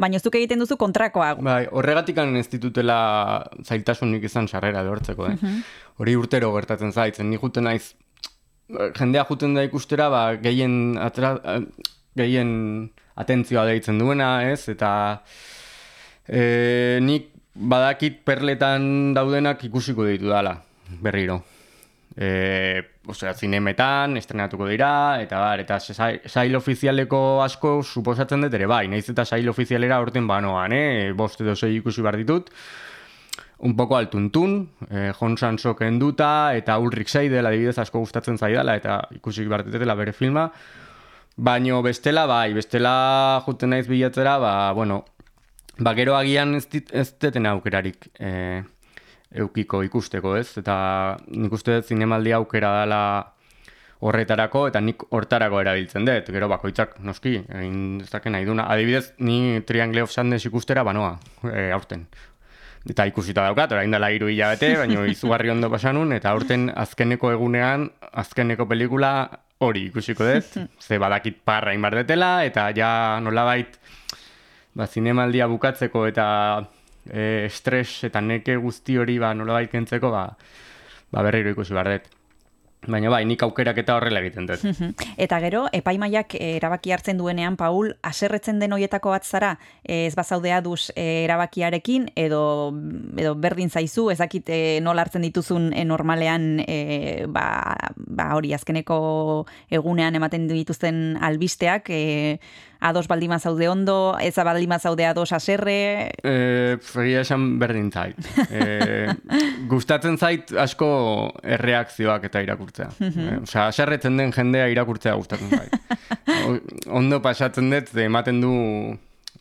baina zuk egiten duzu kontrakoa. Bai, horregatik ez ditutela zailtasunik izan sarrera lortzeko, eh? Mhm. Hori urtero gertatzen zaitzen, ni juten naiz, jendea juten da ikustera, ba, gehien, atra, gehien atentzioa deitzen duena, ez? Eta e, nik badakit perletan daudenak ikusiko ditu dala, berriro. E, osea, zinemetan, estrenatuko dira, eta bar, eta sai- sail ofizialeko asko suposatzen dut ere bai, naiz eta sail ofizialera orten banoan, eh? bost edo sei ikusi behar ditut, un poco al tuntun, eh, Jon Sanso kenduta, eta Ulrich Seidel adibidez asko gustatzen zaidala, eta ikusi behar ditutela bere filma, baino bestela, bai, bestela juten naiz bilatzera, ba, bueno, ba, gero agian ez, dit, ez deten aukerarik. E, eukiko ikusteko, ez? Eta nik uste dut zinemaldi aukera dela horretarako eta nik hortarako erabiltzen dut. Gero bakoitzak noski, egin dezake nahi duna. Adibidez, ni Triangle of Sadness ikustera banoa, e, aurten. Eta ikusita daukat, orain dela hiru hilabete, baina izugarri ondo pasanun, eta aurten azkeneko egunean, azkeneko pelikula hori ikusiko dut, (laughs) ze badakit parra inbar detela, eta ja nolabait, ba, zinemaldia bukatzeko eta e, estres eta neke guzti hori ba, nolabait kentzeko, ba, ba berriro ikusi behar dut. Baina bai, nik aukerak eta horrela egiten dut. (laughs) Eta gero, epaimaiak eh, erabaki hartzen duenean, Paul, aserretzen den hoietako bat zara, eh, ez bazaudea duz eh, erabakiarekin, edo, edo berdin zaizu, ezakit eh, nola hartzen dituzun eh, normalean, eh, ba, ba hori azkeneko egunean ematen dituzten albisteak, eh, ados baldima zaude ondo, ez baldima zaude ados aserre, E, egia esan berdin zait. (laughs) E, gustatzen zait asko erreakzioak eta irakurtzea. Mhm. e, Osea, aserretzen den jendea irakurtzea gustatzen zait. O- Ondo pasatzen dut, ematen du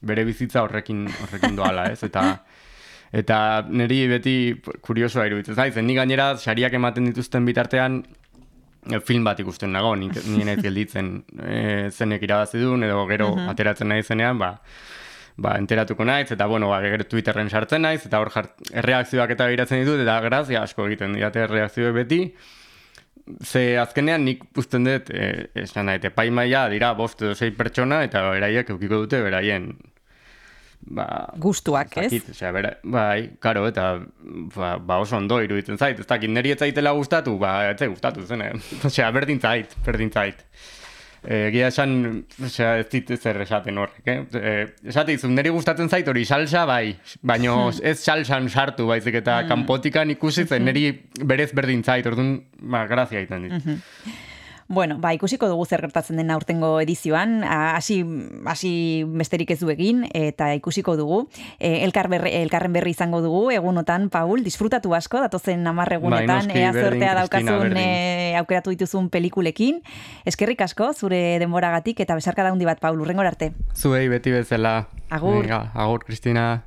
bere bizitza horrekin horrekin doala, ez? Eta eta niri beti kuriosoa iruditzen zait, zen ni gainera sariak ematen dituzten bitartean film bat ikusten nago, ni, ni naiz gelditzen e, zenek irabazi duen, edo gero Mhm. ateratzen nahi zenean, ba, ba, enteratuko naiz, eta bueno, ba, gero Twitterren sartzen naiz, eta hor jart, erreakzioak eta begiratzen ditut, eta grazia asko egiten didate erreakzioek beti, ze azkenean nik uzten dut, e, esan nahi, epaimaia dira bost edo sei pertsona, eta beraiek eukiko dute beraien ba, gustuak, ez? Zakit, osea, bera, bai, karo, eta ba, ba oso ondo iruditzen zait. Ez dakit, niri ez zaitela gustatu, ba, ez zait gustatu zen, eh? (laughs) Osea, berdin zait, berdin zait. Eh, Egia esan, osea, ez dit zer esaten horrek, eh? eh esate izun, niri gustatzen zait hori salsa, bai, baino (laughs) ez salsan sartu, baizik eta Mm. kanpotikan ikusi zen, niri berez berdin zait, orduan, ba, grazia egiten dit. Bueno, ba, ikusiko dugu zer gertatzen den aurtengo edizioan, hasi hasi besterik ez du egin eta ikusiko dugu. E, elkar berri, elkarren berri izango dugu egunotan, Paul, disfrutatu asko datozen 10 egunetan noski, ea zortea Cristina, daukazun e, aukeratu dituzun pelikulekin. Eskerrik asko zure denboragatik eta besarka handi bat, Paul, urrengor arte. Zuei beti bezala. Agur. Venga, agur, Kristina.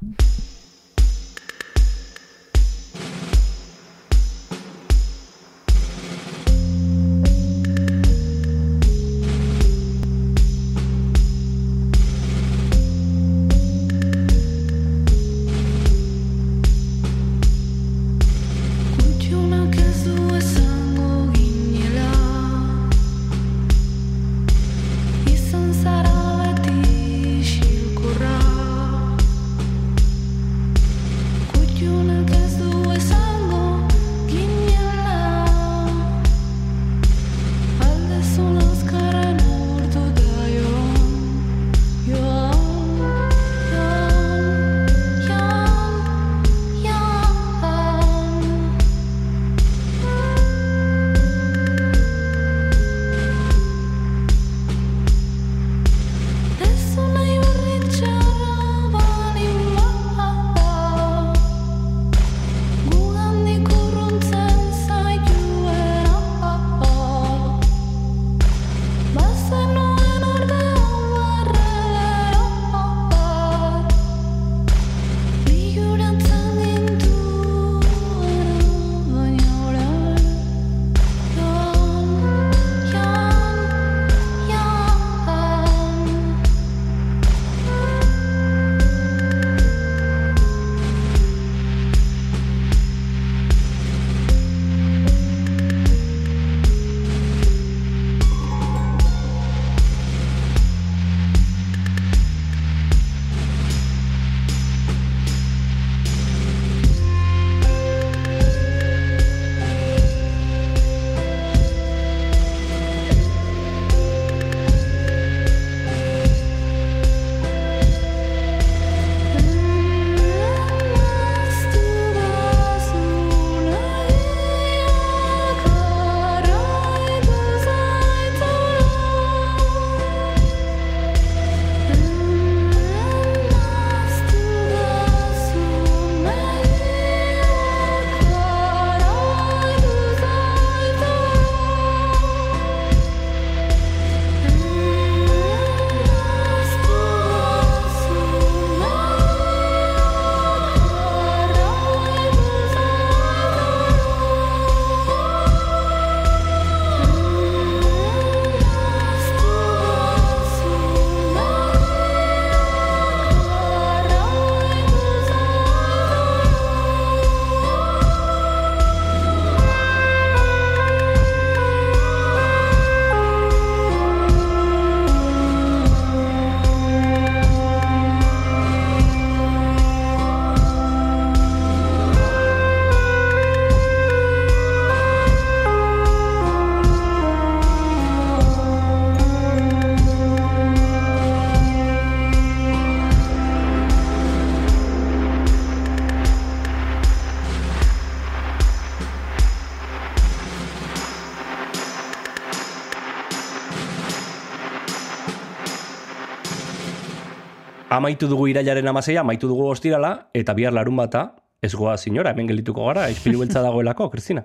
Amaitu dugu irailaren amaseia, amaitu dugu ostirala, eta bihar larun bata, ez goa sinora, hemen gelituko gara, ispilu beltza dagoelako, Kristina.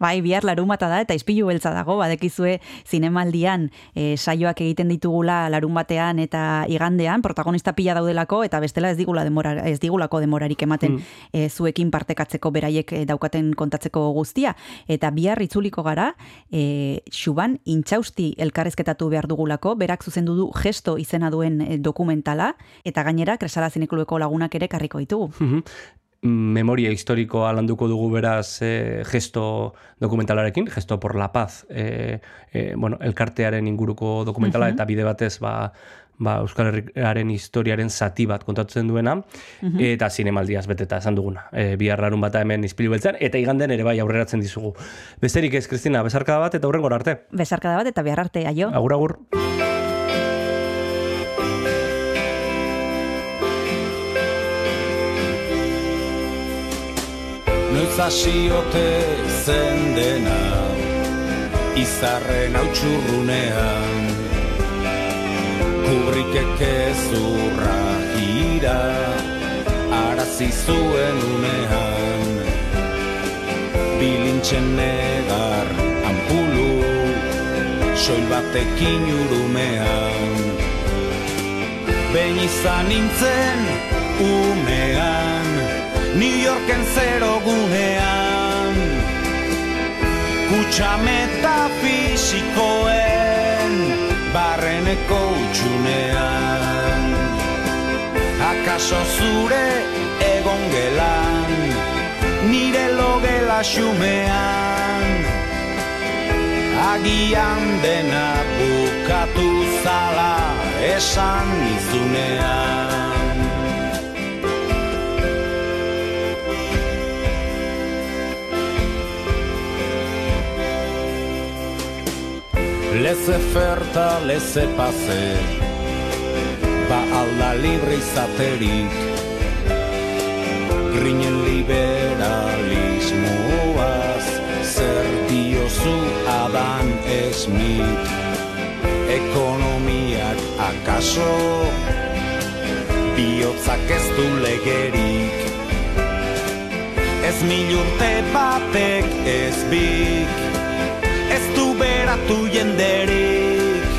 Bai, bihar larumata da eta ispilu beltza dago, badekizue zinemaldian e, saioak egiten ditugula larun batean eta igandean, protagonista pila daudelako eta bestela ez digula demora, ez digulako demorarik ematen Mm. e, zuekin partekatzeko beraiek e, daukaten kontatzeko guztia. Eta bihar itzuliko gara, e, xuban intxausti elkarrezketatu behar dugulako, berak zuzendu du gesto izena duen dokumentala, eta gainera kresala zinekulueko lagunak ere karriko ditugu. Mhm. Memoria historikoa landuko dugu beraz eh, gesto dokumentalarekin, gesto por la paz, eh, eh, bueno, elkartearen inguruko dokumentala eta bide batez ba, ba, Euskal Herriaren historiaren zati bat kontatzen duena, eta zinemaldiaz beteta esan duguna. E, bihar larun bata hemen izpilu beltzean, eta iganden ere bai aurreratzen dizugu. Besterik ez, Kristina, bezarkada bat eta hurrengora arte. Besarkada bat eta behar arte, aio. Agur, agur. Noiz hasiote zen dena Izarren hautsurrunean Kubrikek ezurra ira Arazi zuen unean. Bilintxen negar ampulu Soil batekin urumean. Behin izan nintzen umean New Yorken zero gunean Kutsa metafisikoen barreneko utxunean Akaso zure egon gelan nire logela xumean. Agian dena bukatu zala esan nizunean Leze ferta, leze pase Ba alda libre izaterik Grinen liberalismoaz Zer diozu Adam Smith Ekonomiak akaso Biotzak ez du legerik Ez mil urte batek ez bik beratu jenderik.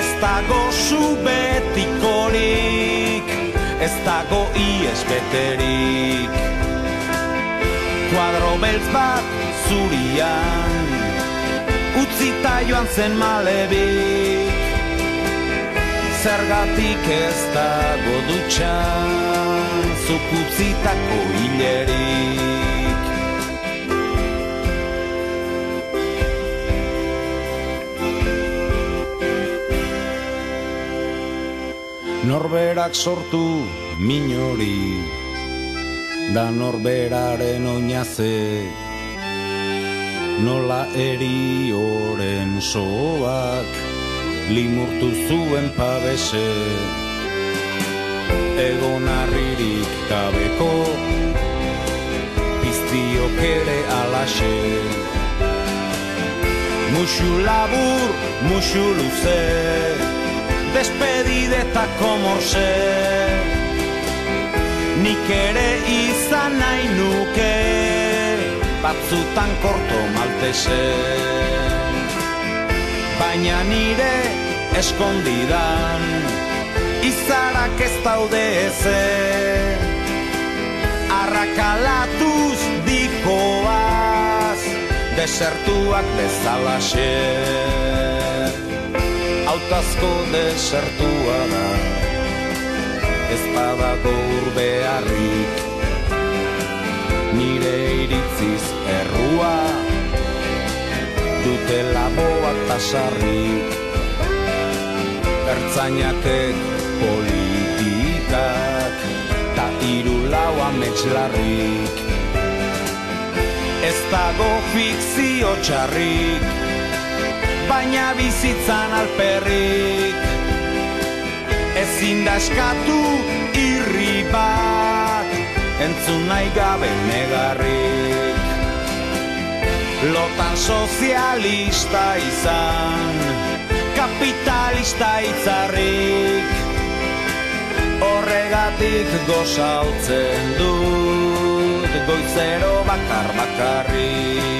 Ez dago zu betikorik Ez dago ies beterik. Kuadro beltz bat zurian Utzita joan zen malebik. Zergatik ez dago dutxan Zuk utzitako hilerik Norberak sortu minori Da norberaren oinaze Nola erioren soak Limurtu zuen pabese. Egon arririk gabeko Piztiok ere alaxe. Muxu labur, muxu luze Despedidetako morse Nik ere izan nahi nuke Batzutan korto maltese Baina nire eskondidan Izarak ez daude ezer Arrakalatuz dikoaz Desertuak bezalaxe Autazko desertua da. Ez badago urbearrik Nire iritziz errua. Dutela boak tasarrik Ertzainakek politikak Ta iru lau ametxlarrik Ez dago fikzio txarrik Baina bizitzan alperrik. Ezin da eskatu irri bat Entzun nahi gabe negarrik. Lotan sozialista izan Kapitalista itzarrik Horregatik gozaltzen dut Goizero bakar bakarrik